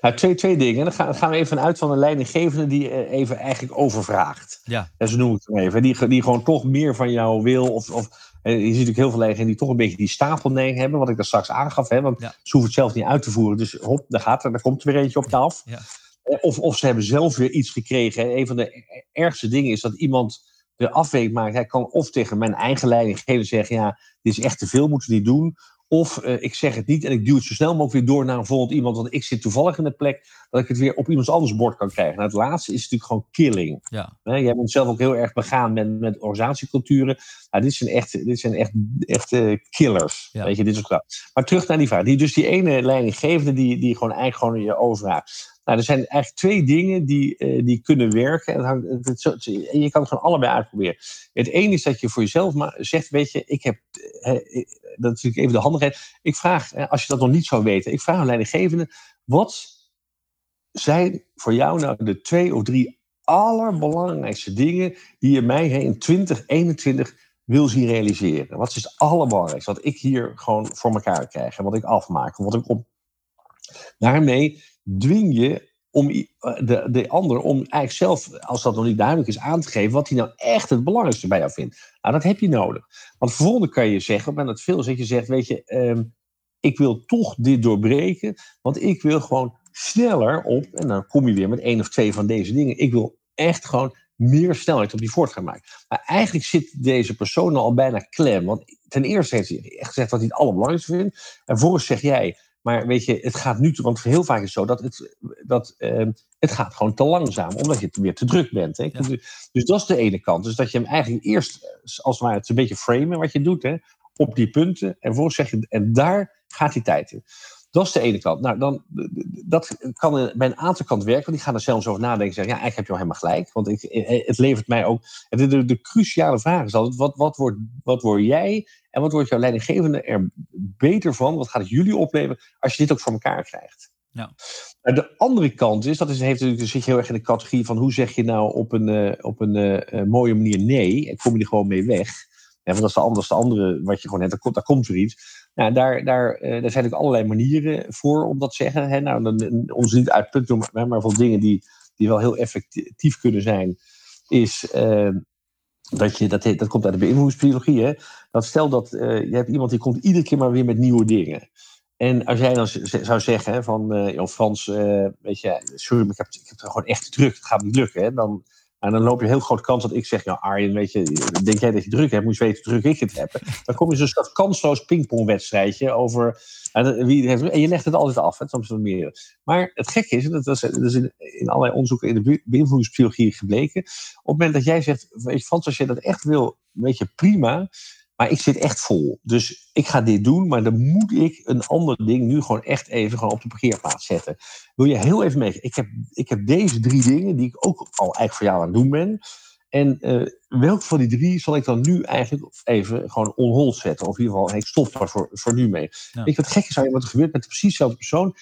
Nou, twee, twee dingen. Dan gaan, gaan we even uit van een leidinggevende die eh, even eigenlijk overvraagt. Ja. En zo noem ik het even. Die, die gewoon toch meer van jou wil. Of, of eh, je ziet natuurlijk heel veel leidinggevenden die toch een beetje die stapelneiging hebben. Wat ik daar straks aangaf. Hè, want ze hoeven het zelf niet uit te voeren. Dus hop, daar, gaat er, daar komt er weer eentje op je af. Ja. Of, of ze hebben zelf weer iets gekregen. Een van de ergste dingen is dat iemand de afweging maakt. Hij kan of tegen mijn eigen leidinggever zeggen: ja, dit is echt te veel, moeten we niet doen. Of uh, ik zeg het niet en ik duw het zo snel mogelijk weer door naar een volgend iemand. Want ik zit toevallig in de plek dat ik het weer op iemands anders bord kan krijgen. Nou, het laatste is natuurlijk gewoon killing. Ja. He, jij bent zelf ook heel erg begaan met, met organisatieculturen. Nou, dit zijn echt, dit zijn echt, echt uh, killers. Ja. Weet je, dit is ook Maar terug naar die vraag. Die, dus die ene leidinggevende die, die gewoon eigenlijk gewoon je overvraagt. Nou, er zijn eigenlijk twee dingen die, uh, die kunnen werken. En, hangt, het, het, en je kan het gewoon allebei uitproberen. Het ene is dat je voor jezelf maar zegt, weet je, ik heb, dat is natuurlijk even de handigheid. Ik vraag, als je dat nog niet zou weten, ik vraag een leidinggevende, wat zijn voor jou nou de twee of drie allerbelangrijkste dingen die je mij in 2021 wil zien realiseren? Wat is het allerbelangrijkste wat ik hier gewoon voor elkaar krijg en wat ik afmaak, wat ik op. Daarmee dwing je om eh, de, de ander om eigenlijk zelf, als dat nog niet duidelijk is, aan te geven wat hij nou echt het belangrijkste bij jou vindt. Nou, dat heb je nodig. Want vervolgens kan je zeggen, op het veel is dat je zegt, weet je, ehm, ik wil toch dit doorbreken, want ik wil gewoon sneller op, en dan kom je weer met één of twee van deze dingen, ik wil echt gewoon meer snelheid op die voortgang maken. Maar eigenlijk zit deze persoon al bijna klem, want ten eerste heeft hij echt gezegd wat hij het allerbelangrijkste vindt, en vervolgens zeg jij, maar weet je, het gaat nu, want heel vaak is het zo dat het, dat, uh, het gaat gewoon te langzaam, omdat je weer te druk bent. Hè? Dus, dus dat is de ene kant. Dus dat je hem eigenlijk eerst, als het ware, het een beetje framen wat je doet, hè, op die punten. En vervolgens zeg je, en daar gaat die tijd in. Dat is de ene kant. Nou, dan, dat kan bij een aantal kanten werken, want die gaan er zelfs over nadenken en zeggen, ja, eigenlijk heb je wel helemaal gelijk. Want ik, het levert mij ook... De, de, de cruciale vraag is altijd, wat, wat, wordt, wat word jij en wat wordt jouw leidinggevende er beter van? Wat gaat het jullie opleveren als je dit ook voor elkaar krijgt? Ja. de andere kant is, dat is, heeft natuurlijk, zit je heel erg in de categorie van hoe zeg je nou op een, uh, op een uh, mooie manier nee en kom je er gewoon mee weg. Ja, want dat is de, andere, de andere wat je gewoon net, daar komt, daar komt er iets. Nou, daar, daar, uh, daar zijn ook allerlei manieren voor om dat te zeggen. Hè? Nou, dan, ons niet uit punt doen, maar, van dingen die, die wel heel effectief kunnen zijn, is dat je, dat, dat komt uit de beïnvloedingspsychologie. Hè? Dat stel dat je hebt iemand die komt iedere keer maar weer met nieuwe dingen. En als jij dan zou zeggen van, uh, Frans, uh, weet je, sorry, maar ik heb, ik heb gewoon echt druk, het gaat niet lukken. Hè? Dan, en dan loop je heel grote kans dat ik zeg, ja Arjen, weet je, denk jij dat je druk hebt, moet je weten hoe druk ik het heb. Dan kom je zo'n soort kansloos pingpongwedstrijdje over, en, wie heeft, en je legt het altijd af, soms wat meer. Maar het gekke is, en dat is, dat is in, in allerlei onderzoeken in de beïnvloedingspsychologie gebleken, op het moment dat jij zegt, weet je, Frans, als je dat echt wil, weet je, prima, maar ik zit echt vol. Dus ik ga dit doen, maar dan moet ik een ander ding nu gewoon echt even gewoon op de parkeerplaats zetten. Wil je heel even mee? Ik heb, ik heb deze drie dingen die ik ook al eigenlijk voor jou aan het doen ben. En uh, welke van die drie zal ik dan nu eigenlijk even gewoon on hold zetten? Of in ieder geval, ik stop daar voor, voor nu mee. Ja. Weet je wat gek is wat er gebeurt met precies dezelfde persoon?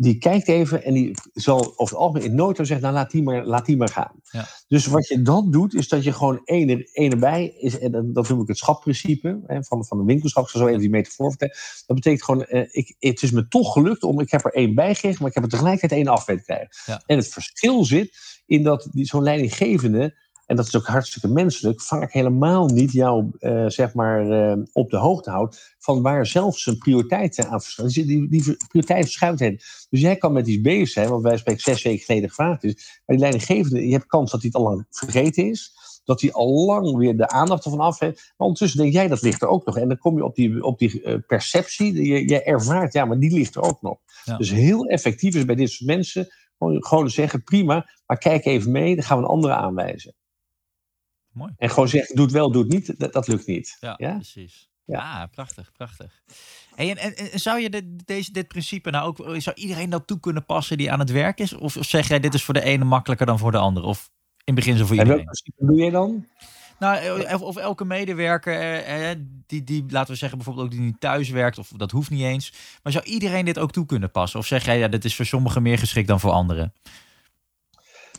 Die kijkt even en die zal over het algemeen in nooit zeggen, nou laat die maar, laat die maar gaan. Ja. Dus wat je dan doet, is dat je gewoon één, erbij, is, en dat noem ik het schapprincipe hè, van, van de winkelschap, zo even die metafoor vertellen. Dat betekent gewoon, eh, ik, het is me toch gelukt om, ik heb er één bij gekregen, maar ik heb er tegelijkertijd één af weten krijgen. Ja. En het verschil zit in dat zo'n leidinggevende en dat is ook hartstikke menselijk, vaak helemaal niet jou uh, zeg maar, uh, op de hoogte houdt van waar zelf zijn prioriteiten aan verschuiven. Dus die, die prioriteit verschuift heen. Dus jij kan met iets bezig zijn, wat wij spreken zes weken geleden gevraagd is. Maar die leidinggevende, je hebt kans dat hij het al lang vergeten is. Dat hij al lang weer de aandacht ervan af heeft. Maar ondertussen denk jij, dat ligt er ook nog. En dan kom je op die, op die uh, perceptie. Je, je ervaart, ja, maar die ligt er ook nog. Ja. Dus heel effectief is bij dit soort mensen gewoon, gewoon zeggen, prima, maar kijk even mee, dan gaan we een andere aanwijzen. Mooi. En gewoon zeggen, doe het wel, doe het niet, dat, dat lukt niet. Ja, ja? precies. Ja. Ah, prachtig, prachtig. Hey, en, en, zou je dit, deze, dit principe nou ook, zou iedereen dat toe kunnen passen die aan het werk is? Of, zeg jij, dit is voor de ene makkelijker dan voor de andere? Of in beginsel voor iedereen? En welk principe doe je dan? Nou, eh, of, of elke medewerker, eh, eh, die, die, laten we zeggen, bijvoorbeeld ook die niet thuis werkt, of dat hoeft niet eens. Maar zou iedereen dit ook toe kunnen passen? Of zeg jij, ja, dit is voor sommigen meer geschikt dan voor anderen?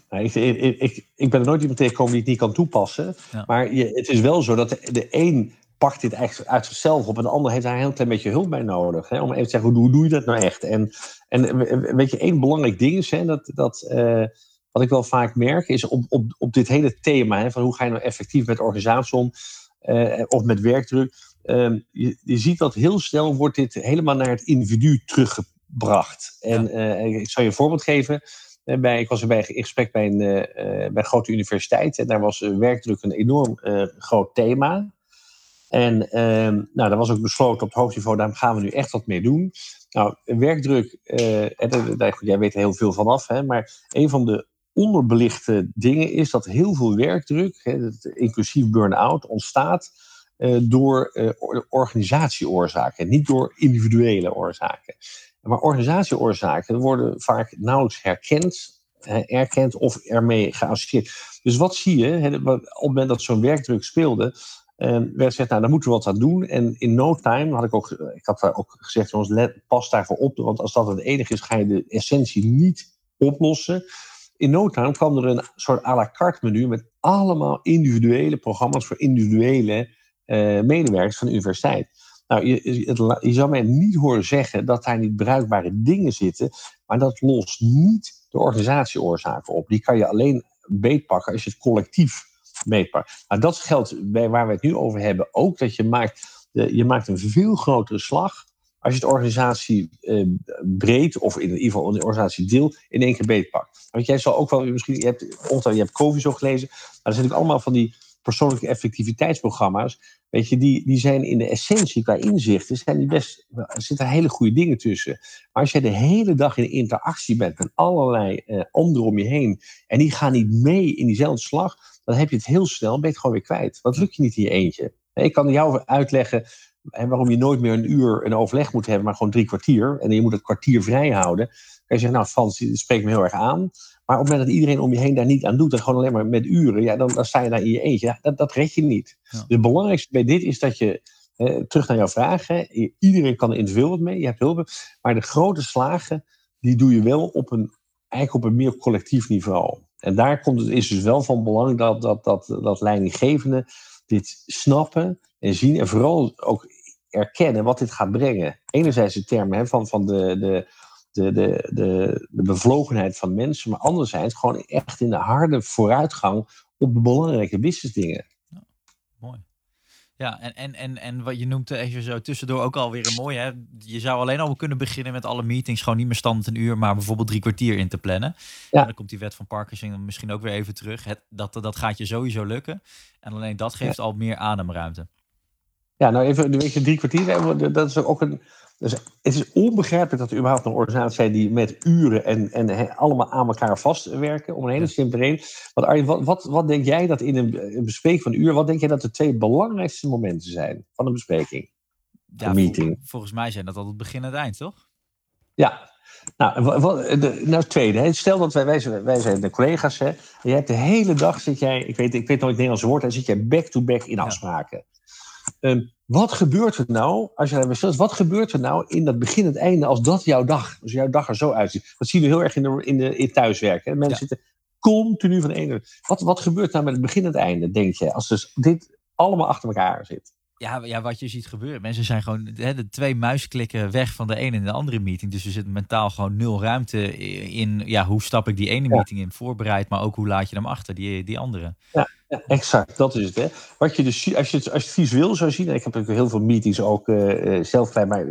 Nou, ik, ik, ik, ben er nooit iemand tegengekomen die het niet kan toepassen. Maar je, het is wel zo dat de, de een pakt dit eigenlijk uit zichzelf op en de ander heeft daar een heel klein beetje hulp bij nodig. Hè, om even te zeggen, hoe, hoe doe je dat nou echt? En, en weet je, één belangrijk ding is, hè, dat, dat, uh, wat ik wel vaak merk, is op, op, op dit hele thema, hè, van hoe ga je nou effectief met organisatie om, uh, of met werkdruk. Uh, je, je ziet dat heel snel wordt dit helemaal naar het individu teruggebracht. En ja. ik zal je een voorbeeld geven. Bij, ik was bij in gesprek bij een, uh, bij een grote universiteit. En daar was werkdruk een enorm groot thema. En uh, nou, daar was ook besloten op het hoofdniveau, daar gaan we nu echt wat mee doen. Nou, werkdruk, daar, jij weet er heel veel vanaf, hè, maar een van de onderbelichte dingen is dat heel veel werkdruk, hè, inclusief burn-out, ontstaat door organisatieoorzaken, niet door individuele oorzaken. Maar organisatieoorzaken worden vaak nauwelijks herkend, erkend of ermee geassocieerd. Dus wat zie je? Op het moment dat zo'n werkdruk speelde, ehm, werd gezegd, nou, daar moeten we wat aan doen. En in no time had ik ook, ik had daar ook gezegd, jongens, let, pas daarvoor op. Want als dat het enige is, ga je de essentie niet oplossen. In no time kwam er een soort à la carte menu met allemaal individuele programma's voor individuele uh, medewerkers van de universiteit. Nou, je, je zou mij niet horen zeggen dat daar niet bruikbare dingen zitten, maar dat lost niet de organisatieoorzaken op. Die kan je alleen beetpakken als je het collectief beetpakt. Nou, dat geldt bij waar we het nu over hebben ook, dat je maakt, je maakt een veel grotere slag als je het organisatie eh, breed, of in ieder geval de organisatie deel, in één keer beetpakt. Want jij zal ook wel, misschien, je hebt, je hebt COVID zo gelezen, maar er zijn natuurlijk allemaal van die persoonlijke effectiviteitsprogramma's, weet je, die, die zijn in de essentie qua inzichten, zijn die best, er zitten hele goede dingen tussen. Maar als jij de hele dag in interactie bent met allerlei uh, anderen om je heen, en die gaan niet mee in diezelfde slag, dan heb je het heel snel, ben je het gewoon weer kwijt. Want lukt je niet in je eentje. Ik kan jou uitleggen waarom je nooit meer een uur een overleg moet hebben, maar gewoon drie kwartier. En je moet het kwartier vrij houden. Dan kan je zeggen, nou Frans, dat spreekt me heel erg aan. Maar op het moment dat iedereen om je heen daar niet aan doet, en gewoon alleen maar met uren, ja, dan, dan sta je daar in je eentje. Ja, dat, dat red je niet. Dus het belangrijkste bij dit is dat je, eh, terug naar jouw vraag, hè, iedereen kan er individueel wat mee, je hebt hulp. Maar de grote slagen, die doe je wel op een, eigenlijk op een meer collectief niveau. En daar komt het, is dus wel van belang dat, dat, dat, dat leidinggevenden dit snappen en zien. En vooral ook erkennen wat dit gaat brengen. Enerzijds de termen hè, van, van de, de, de, de, de, de bevlogenheid van mensen, maar anderzijds gewoon echt in de harde vooruitgang op de belangrijke businessdingen. Ja, mooi. Ja, en, en, en, en wat je noemt even zo tussendoor ook alweer een mooie. Hè? Je zou alleen al kunnen beginnen met alle meetings gewoon niet meer standaard een uur, maar bijvoorbeeld drie kwartier in te plannen. Ja. En dan komt die wet van Parkinson misschien ook weer even terug. Het, dat, dat gaat je sowieso lukken. En alleen dat geeft al meer ademruimte. Ja, nou even, weet je, drie kwartier, dat is ook een... Dus het is onbegrijpelijk dat er überhaupt een organisatie zijn die met uren en, en allemaal aan elkaar vastwerken. Om een hele simpele reden. Want Arjen, wat, wat, wat denk jij dat in een, een, bespreking van een uur, wat denk jij dat de twee belangrijkste momenten zijn van een bespreking? Ja, een meeting. volgens mij zijn dat al het begin en het eind, toch? Ja, nou, wat, de, nou het tweede. Stel dat wij, wij, zijn, wij zijn de collega's. Hè, en je hebt de hele dag zit jij, ik weet, ik weet nog het Nederlandse woord, en zit jij back-to-back in afspraken. Ehm, wat gebeurt er nou, als je daar bestelt, wat gebeurt er nou in dat begin en het einde als dat jouw dag, als jouw dag er zo uitziet? Dat zien we heel erg in, de, in, de, in thuiswerken. Mensen zitten continu van de ene. Wat, wat gebeurt nou met het begin en het einde, denk je, als dus dit allemaal achter elkaar zit? Ja, ja, wat je ziet gebeuren. Mensen zijn gewoon hè, de twee muisklikken weg van de ene in de andere meeting. Dus er zit mentaal gewoon nul ruimte in. Ja, hoe stap ik die ene meeting in? Voorbereid, maar ook hoe laat je hem achter, die, die andere. Ja, ja, exact, dat is het. Hè. Wat je dus, als, je het, als je het visueel zou zien, en ik heb natuurlijk heel veel meetings ook uh, zelf bij, maar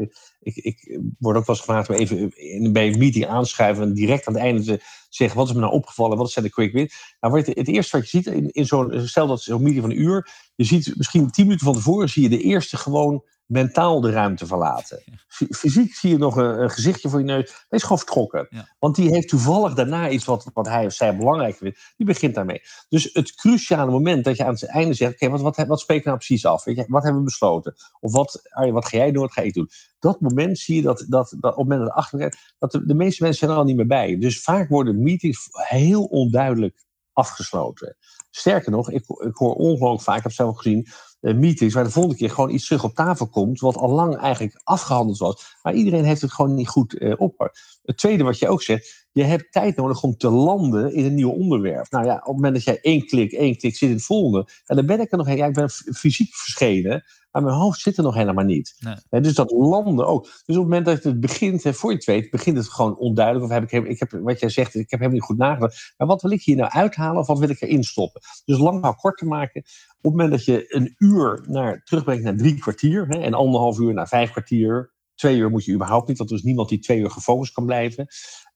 ik, ik word ook wel eens gevraagd om even bij een meeting aanschuiven en direct aan het einde te zeggen, wat is me nou opgevallen, wat zijn de quick wins? Nou, het, het eerste wat je ziet in, in zo'n, stel dat zo'n meeting van een uur, je ziet misschien tien minuten van tevoren, zie je de eerste gewoon mentaal de ruimte verlaten. Fysiek zie je nog een, een, gezichtje voor je neus. Hij is gewoon vertrokken. Want die heeft toevallig daarna iets wat, wat hij of zij belangrijk vindt. Die begint daarmee. Dus het cruciale moment dat je aan het einde zegt: Oké, wat, wat, wat spreken we nou precies af? Weet je, wat hebben we besloten? Of wat, wat ga jij doen? Wat ga ik doen? Dat moment zie je dat, dat, dat op het moment dat achter dat de, de meeste mensen zijn er al niet meer bij. Dus vaak worden meetings heel onduidelijk afgesloten. Sterker nog, ik, ik hoor ongelooflijk vaak, ik heb zelf gezien, uh, meetings waar de volgende keer gewoon iets terug op tafel komt, wat al lang eigenlijk afgehandeld was. Maar iedereen heeft het gewoon niet goed uh, op. Het tweede wat je ook zegt, je hebt tijd nodig om te landen in een nieuw onderwerp. Nou ja, op het moment dat jij één klik, één klik zit in het volgende, ja, dan ben ik er nog een. Ja, ik ben fysiek verschenen, maar mijn hoofd zit er nog helemaal niet. Nee. dus dat landen ook. Dus op het moment dat het begint, voor je het weet, begint het gewoon onduidelijk. Of heb ik, ik heb, wat jij zegt, ik heb helemaal niet goed nagedacht. Maar wat wil ik hier nou uithalen of wat wil ik erin stoppen? Dus lang maar kort te maken. Op het moment dat je een uur naar, terugbrengt naar drie kwartier hè, en anderhalf uur naar vijf kwartier, twee uur moet je überhaupt niet, want er is niemand die twee uur gefocust kan blijven.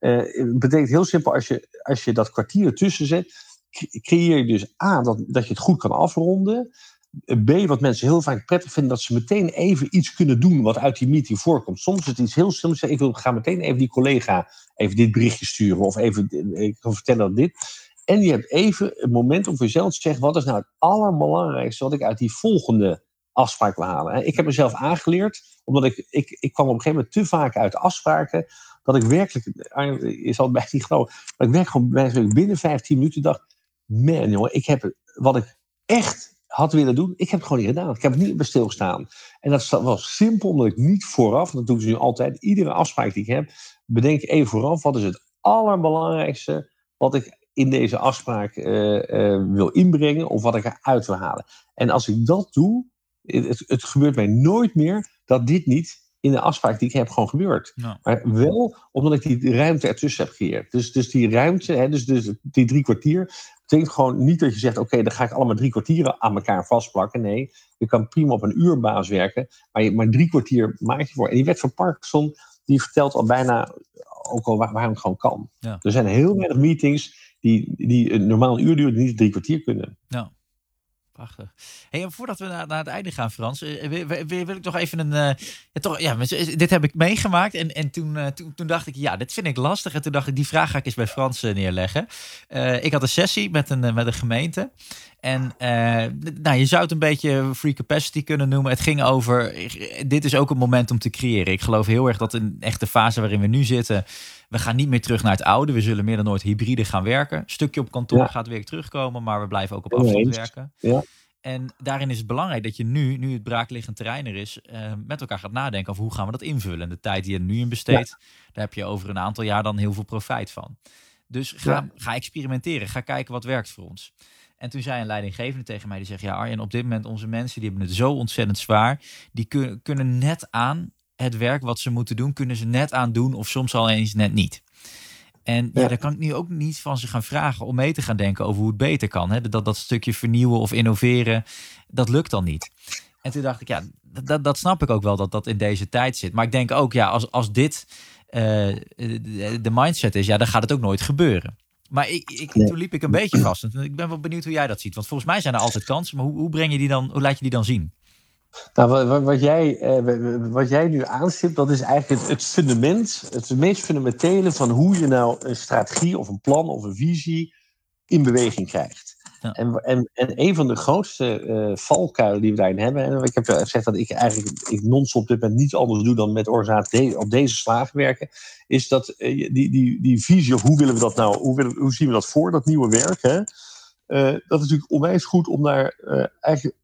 Uh, betekent heel simpel, als je, als je dat kwartier tussen zet, creëer je dus A, dat, dat je het goed kan afronden. B, wat mensen heel vaak prettig vinden, dat ze meteen even iets kunnen doen wat uit die meeting voorkomt. Soms is het iets heel simpels. Ik wil ga meteen even die collega even dit berichtje sturen. Of even, ik kan vertellen dat dit. En je hebt even een moment om voor jezelf te zeggen: wat is nou het allerbelangrijkste wat ik uit die volgende afspraak halen? Ik heb mezelf aangeleerd, omdat ik, ik, ik kwam op een gegeven moment te vaak uit afspraken, dat ik werkelijk, zal het bij niet geloven, ik werk gewoon binnen 15 minuten dacht: man, jongen, ik heb wat ik echt had willen doen. Ik heb het gewoon niet gedaan. Ik heb het niet bij stilgestaan. En dat was simpel, omdat ik niet vooraf, dat doen ze nu altijd, iedere afspraak die ik heb, bedenk even vooraf, wat is het allerbelangrijkste wat ik in deze afspraak uh, uh, wil inbrengen of wat ik eruit wil halen. En als ik dat doe, het, het, gebeurt mij nooit meer dat dit niet in de afspraak die ik heb gewoon gebeurt. Maar wel omdat ik die ruimte ertussen heb gecreëerd. Dus, dus die ruimte, hè, dus, dus die drie kwartier, betekent gewoon niet dat je zegt: oké, dan ga ik allemaal drie kwartieren aan elkaar vastplakken. Nee, je kan prima op een uurbaas werken, maar, je, maar drie kwartier maak je voor. En die wet van Parkinson, die vertelt al bijna ook al waar, waarom het gewoon kan. Er zijn heel weinig meetings die, die een normaal uur duren, die niet drie kwartier kunnen. Ja. Hey, en voordat we naar, naar het einde gaan, Frans, uh, wil, wil, ik toch even een. Uh, ja, toch, ja, dit heb ik meegemaakt. En, en toen, toen, dacht ik, ja, dit vind ik lastig. En toen dacht ik, die vraag ga ik eens bij Frans neerleggen. ik had een sessie met een, met een gemeente. En nou, je zou het een beetje free capacity kunnen noemen. Het ging over. Dit is ook een moment om te creëren. Ik geloof heel erg dat in echt de fase waarin we nu zitten. We gaan niet meer terug naar het oude. We zullen meer dan nooit hybride gaan werken. Een stukje op kantoor gaat weer terugkomen, maar we blijven ook op afstand werken. Ja. En daarin is het belangrijk dat je nu, nu het braakliggend terrein er is, uh, met elkaar gaat nadenken over hoe gaan we dat invullen. De tijd die je nu in besteedt, daar heb je over een aantal jaar dan heel veel profijt van. Dus ga, ga experimenteren, ga kijken wat werkt voor ons. En toen zei een leidinggevende tegen mij, die zegt, ja Arjen, op dit moment onze mensen, die hebben het zo ontzettend zwaar. Die kun, kunnen net aan het werk wat ze moeten doen, kunnen ze net aan doen of soms al eens net niet. En ja, daar kan ik nu ook niet van ze gaan vragen om mee te gaan denken over hoe het beter kan. Hè? Dat, dat stukje vernieuwen of innoveren, dat lukt dan niet. En toen dacht ik, ja, dat, dat snap ik ook wel dat dat in deze tijd zit. Maar ik denk ook, ja, als, als dit uh, de mindset is, ja, dan gaat het ook nooit gebeuren. Maar ik, ik, toen liep ik een beetje vast. Ik ben wel benieuwd hoe jij dat ziet. Want volgens mij zijn er altijd kansen. Maar hoe, hoe breng je die dan, hoe laat je die dan zien? Nou, wat, wat, jij, eh, wat jij nu aanstipt, dat is eigenlijk het, fundament, het meest fundamentele van hoe je nou een strategie of een plan of een visie in beweging krijgt. Ja. En, en, en een van de grootste uh, valkuilen die we daarin hebben, en ik heb gezegd dat ik eigenlijk ik non-stop dit moment niets anders doe dan met organisatie op deze slagen werken, is dat uh, die, die, die visie, of hoe willen we dat nou, hoe, willen, hoe zien we dat voor, dat nieuwe werk, hè? Uh, dat is natuurlijk onwijs goed om daar eigenlijk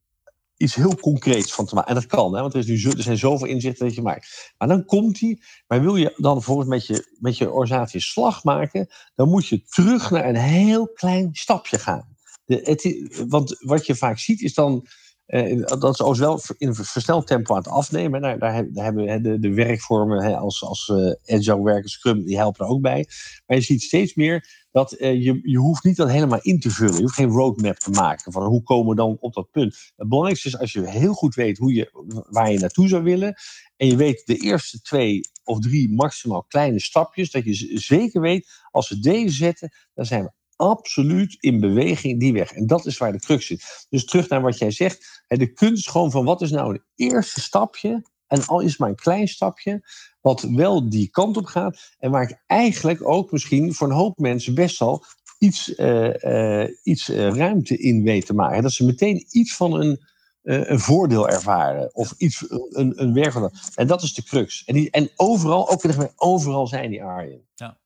iets heel concreets van te maken. En dat kan, hè, want er, is nu zo, er zijn zoveel inzichten dat je maakt. Maar dan komt hij. Maar wil je dan bijvoorbeeld met je, met je organisatie slag maken, dan moet je terug naar een heel klein stapje gaan. De, het, want wat je vaak ziet is dan. Uh, dat is ook wel in versneld tempo aan het afnemen. Nou, daar, daar, hebben we de, de werkvormen hè, als, als uh, agile werken, Scrum, die helpen er ook bij. Maar je ziet steeds meer dat uh, je, je hoeft niet dat helemaal in te vullen. Je hoeft geen roadmap te maken van hoe komen we dan op dat punt. Het belangrijkste is als je heel goed weet hoe je, waar je naartoe zou willen. En je weet de eerste twee of drie maximaal kleine stapjes. Dat je zeker weet, als we deze zetten, dan zijn we absoluut in beweging die weg. En dat is waar de crux zit. Dus terug naar wat jij zegt. De kunst gewoon van wat is nou het eerste stapje. En al is het maar een klein stapje wat wel die kant op gaat. En waar ik eigenlijk ook misschien voor een hoop mensen best wel iets, uh, uh, iets uh, ruimte in weet te maken. Dat ze meteen iets van een, een voordeel ervaren. Of iets, een, een werk. En dat is de crux. En, die, en overal, ook weer overal zijn die aaien. Ja.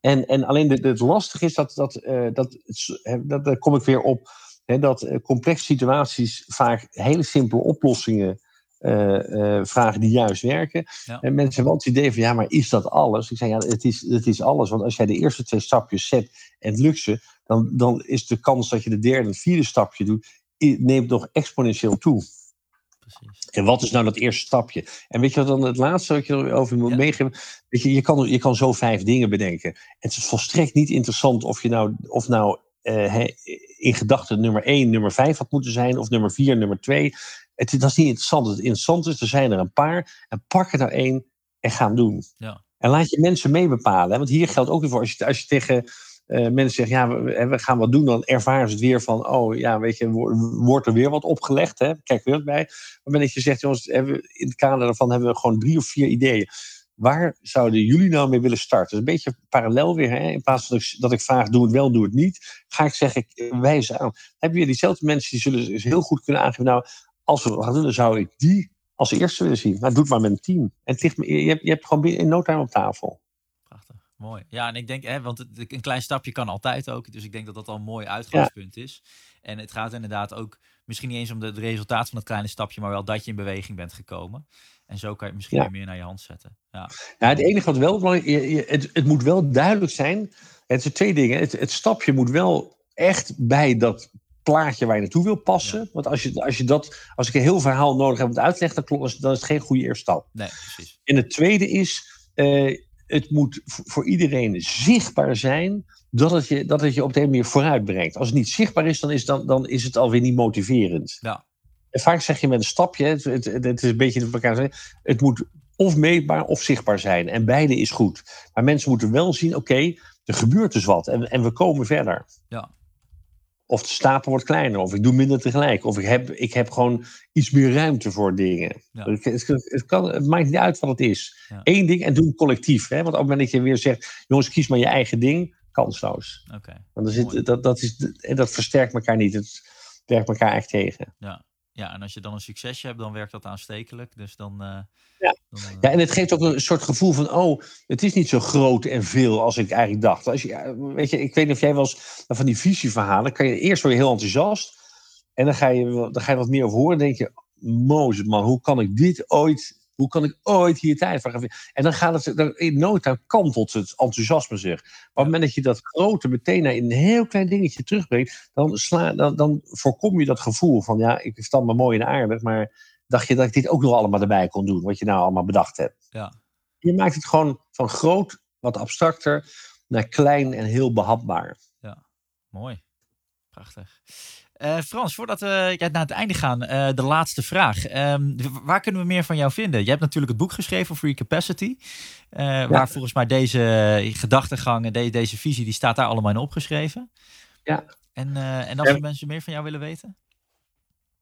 En, en alleen het, het lastige is dat, dat, dat, dat, daar kom ik weer op, hè, dat complexe situaties vaak hele simpele oplossingen vragen die juist werken. En mensen hebben het idee van, ja, maar is dat alles? Ik zeg, ja, het is, het is alles. Want als jij de eerste twee stapjes zet en het lukt ze, dan, dan is de kans dat je de derde en vierde stapje doet, neemt nog exponentieel toe. Precies. En wat is nou dat eerste stapje? En weet je wat dan het laatste wat je erover moet meegeven? Weet je, je kan, je kan zo vijf dingen bedenken. Het is volstrekt niet interessant of je nou, of nou uh, in gedachten nummer 1, nummer 5 had moeten zijn, of nummer 4, nummer 2 het, dat is niet interessant. Het interessant is, er zijn er een paar. En pak er nou één en ga hem doen. Ja. En laat je mensen mee bepalen. Want hier geldt ook weer voor. Als je, als je tegen uh, mensen zegt, ja, we, we, gaan wat doen. Dan ervaren ze het weer van, oh ja, weet je, wordt er weer wat opgelegd. Hè? Kijk weer bij. Maar dat je zegt, jongens, in het kader daarvan hebben we gewoon drie of vier ideeën. Waar zouden jullie nou mee willen starten? Dat is een beetje parallel weer. Hè? In plaats van dat ik, dat ik vraag, doe het wel, doe het niet. Ga ik zeggen, wijs aan. Heb je diezelfde mensen die zullen dus heel goed kunnen aangeven. Nou, als we gaan doen, dan zou ik die als eerste willen zien. Maar doe het maar met een team. En het je, hebt, je hebt gewoon in no time op tafel. Prachtig, mooi. Ja, en ik denk, hè, want een klein stapje kan altijd ook. Dus ik denk dat dat al een mooi uitgangspunt is. En het gaat inderdaad ook misschien niet eens om het resultaat van dat kleine stapje, maar wel dat je in beweging bent gekomen. En zo kan je misschien weer meer naar je hand zetten. Ja. ja, het enige wat wel belangrijk het, het moet wel duidelijk zijn. Het zijn twee dingen. Het, het stapje moet wel echt bij dat plaatje waar je naartoe wil passen. Want als, je, als, je dat, als ik een heel verhaal nodig heb om het uit te leggen, dan, dan is het geen goede eerste stap. Nee, precies. En het tweede is, uh, het moet voor iedereen zichtbaar zijn dat het je, dat het je op de manier vooruit brengt. Als het niet zichtbaar is, dan is, dan, dan is het alweer niet motiverend. Ja. En vaak zeg je met een stapje, het, het, het is een beetje in elkaar het moet of meetbaar of zichtbaar zijn. En beide is goed. Maar mensen moeten wel zien, oké, er gebeurt dus wat en, en we komen verder. Ja, Of de stapel wordt kleiner, of ik doe minder tegelijk. Of ik heb, ik heb gewoon iets meer ruimte voor dingen. Het, het, kan, het, maakt niet uit wat het is. Eén ding en doe het collectief. Hè? Want op het moment dat je weer zegt, jongens, kies maar je eigen ding, kansloos. Okay. Want er zit, dat, dat, is, dat versterkt elkaar niet. Het werkt elkaar echt tegen. Ja. Ja, en als je dan een succesje hebt, dan werkt dat aanstekelijk. Dus dan, uh, ja. Uh... ja, en het geeft ook een soort gevoel van: oh, het is niet zo groot en veel als ik eigenlijk dacht. Als je, weet je, ik weet niet of jij wel eens van die visieverhalen, kan je eerst word je heel enthousiast. En dan ga je, dan ga je wat meer over horen. En denk je: Mozes, man, hoe kan ik dit ooit hoe kan ik ooit hier tijd voor gaan En dan gaat het, dan in no time kantelt het enthousiasme zich. Maar op het moment dat je dat grote meteen naar een heel klein dingetje terugbrengt, dan, sla, dan, dan voorkom je dat gevoel van, ja, ik stand me mooi en aardig, maar dacht je dat ik dit ook nog allemaal erbij kon doen, wat je nou allemaal bedacht hebt. Ja. Je maakt het gewoon van groot, wat abstracter, naar klein en heel behapbaar. Ja, mooi. Prachtig. Uh, Frans, voordat we naar het einde gaan, uh, de laatste vraag. Um, waar kunnen we meer van jou vinden? Je hebt natuurlijk het boek geschreven, Free Capacity. Uh, ja. Waar volgens mij deze gedachtegang en de, deze visie, die staat daar allemaal in opgeschreven. Ja. En, en als ja. mensen meer van jou willen weten?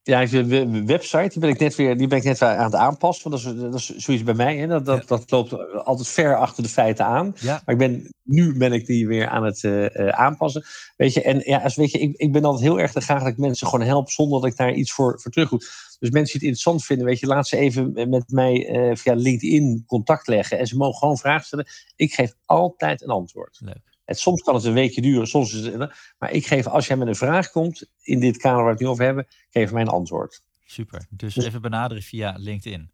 Ja, de website die ben ik net weer, die ben ik net weer aan het aanpassen. Dat is, dat is zoiets bij mij. Hè? Dat, dat, dat loopt altijd ver achter de feiten aan. Ja. Maar ik ben, nu ben ik die weer aan het uh, aanpassen. Weet je, en ja, als, weet je, ik, ik ben altijd heel erg de graag dat ik mensen gewoon help zonder dat ik daar iets voor, voor terug hoef. Dus mensen die het interessant vinden, weet je, laat ze even met mij uh, via LinkedIn contact leggen. En ze mogen gewoon vragen stellen. Ik geef altijd een antwoord. Leuk. Het, soms kan het een weekje duren, soms is het. Maar ik geef, als jij met een vraag komt, in dit kader waar we het nu over hebben, geef mij een antwoord. Super. Dus even benaderen via LinkedIn.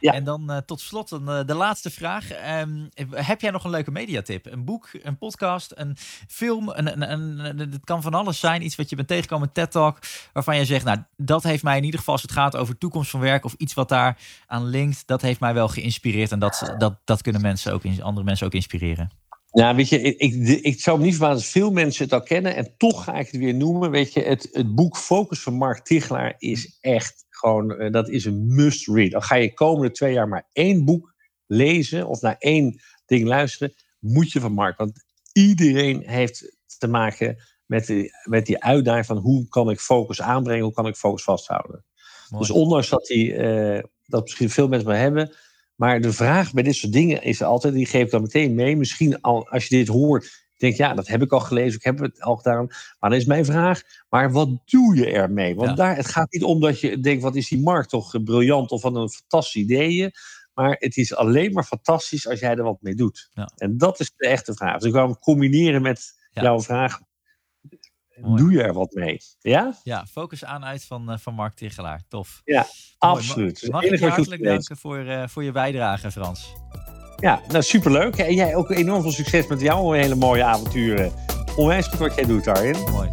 Ja. En dan uh, tot slot een, uh, de laatste vraag. Um, heb jij nog een leuke mediatip? Een boek, een podcast, een film? Een, een, een, het kan van alles zijn. Iets wat je bent tegengekomen, een TED-talk. Waarvan je zegt, nou, dat heeft mij in ieder geval, als het gaat over toekomst van werk of iets wat daar aan linkt, dat heeft mij wel geïnspireerd. En dat, dat, dat kunnen mensen ook, andere mensen ook inspireren. Ja, weet je, ik, ik, ik zou me niet verbazen als veel mensen het al kennen. En toch ga ik het weer noemen. Weet je, het, het boek Focus van Mark Tichelaar is echt gewoon, uh, dat is een must read. Dan ga je komende twee jaar maar één boek lezen of naar één ding luisteren, moet je van Mark. Want iedereen heeft te maken met die, met die uitdaging van hoe kan ik focus aanbrengen, hoe kan ik focus vasthouden. Mooi. Dus ondanks dat, die, uh, dat misschien veel mensen maar hebben, maar de vraag bij dit soort dingen is altijd, die geef ik dan meteen mee. Misschien al, als je dit hoort, denk ja, dat heb ik al gelezen, ik heb het al gedaan. Maar dan is mijn vraag, maar wat doe je ermee? Want ja. daar, het gaat niet om dat je denkt, wat is die markt toch briljant of wat een fantastisch ideeën. Maar het is alleen maar fantastisch als jij er wat mee doet. Ja. En dat is de echte vraag. Dus ik wou hem combineren met Ja. jouw vraag. Mooi. Doe je er wat mee? Ja? Ja, focus aan uit van, eh, van Mark Tichelaar. Tof. Ja, Mooi. absoluut. Ma- Mag ik je hartelijk danken voor, eh, voor je bijdrage, Frans. Ja, nou superleuk. En jij ook enorm veel succes met jouw hele mooie avonturen. Onwijs goed wat jij doet, Arjen. Mooi.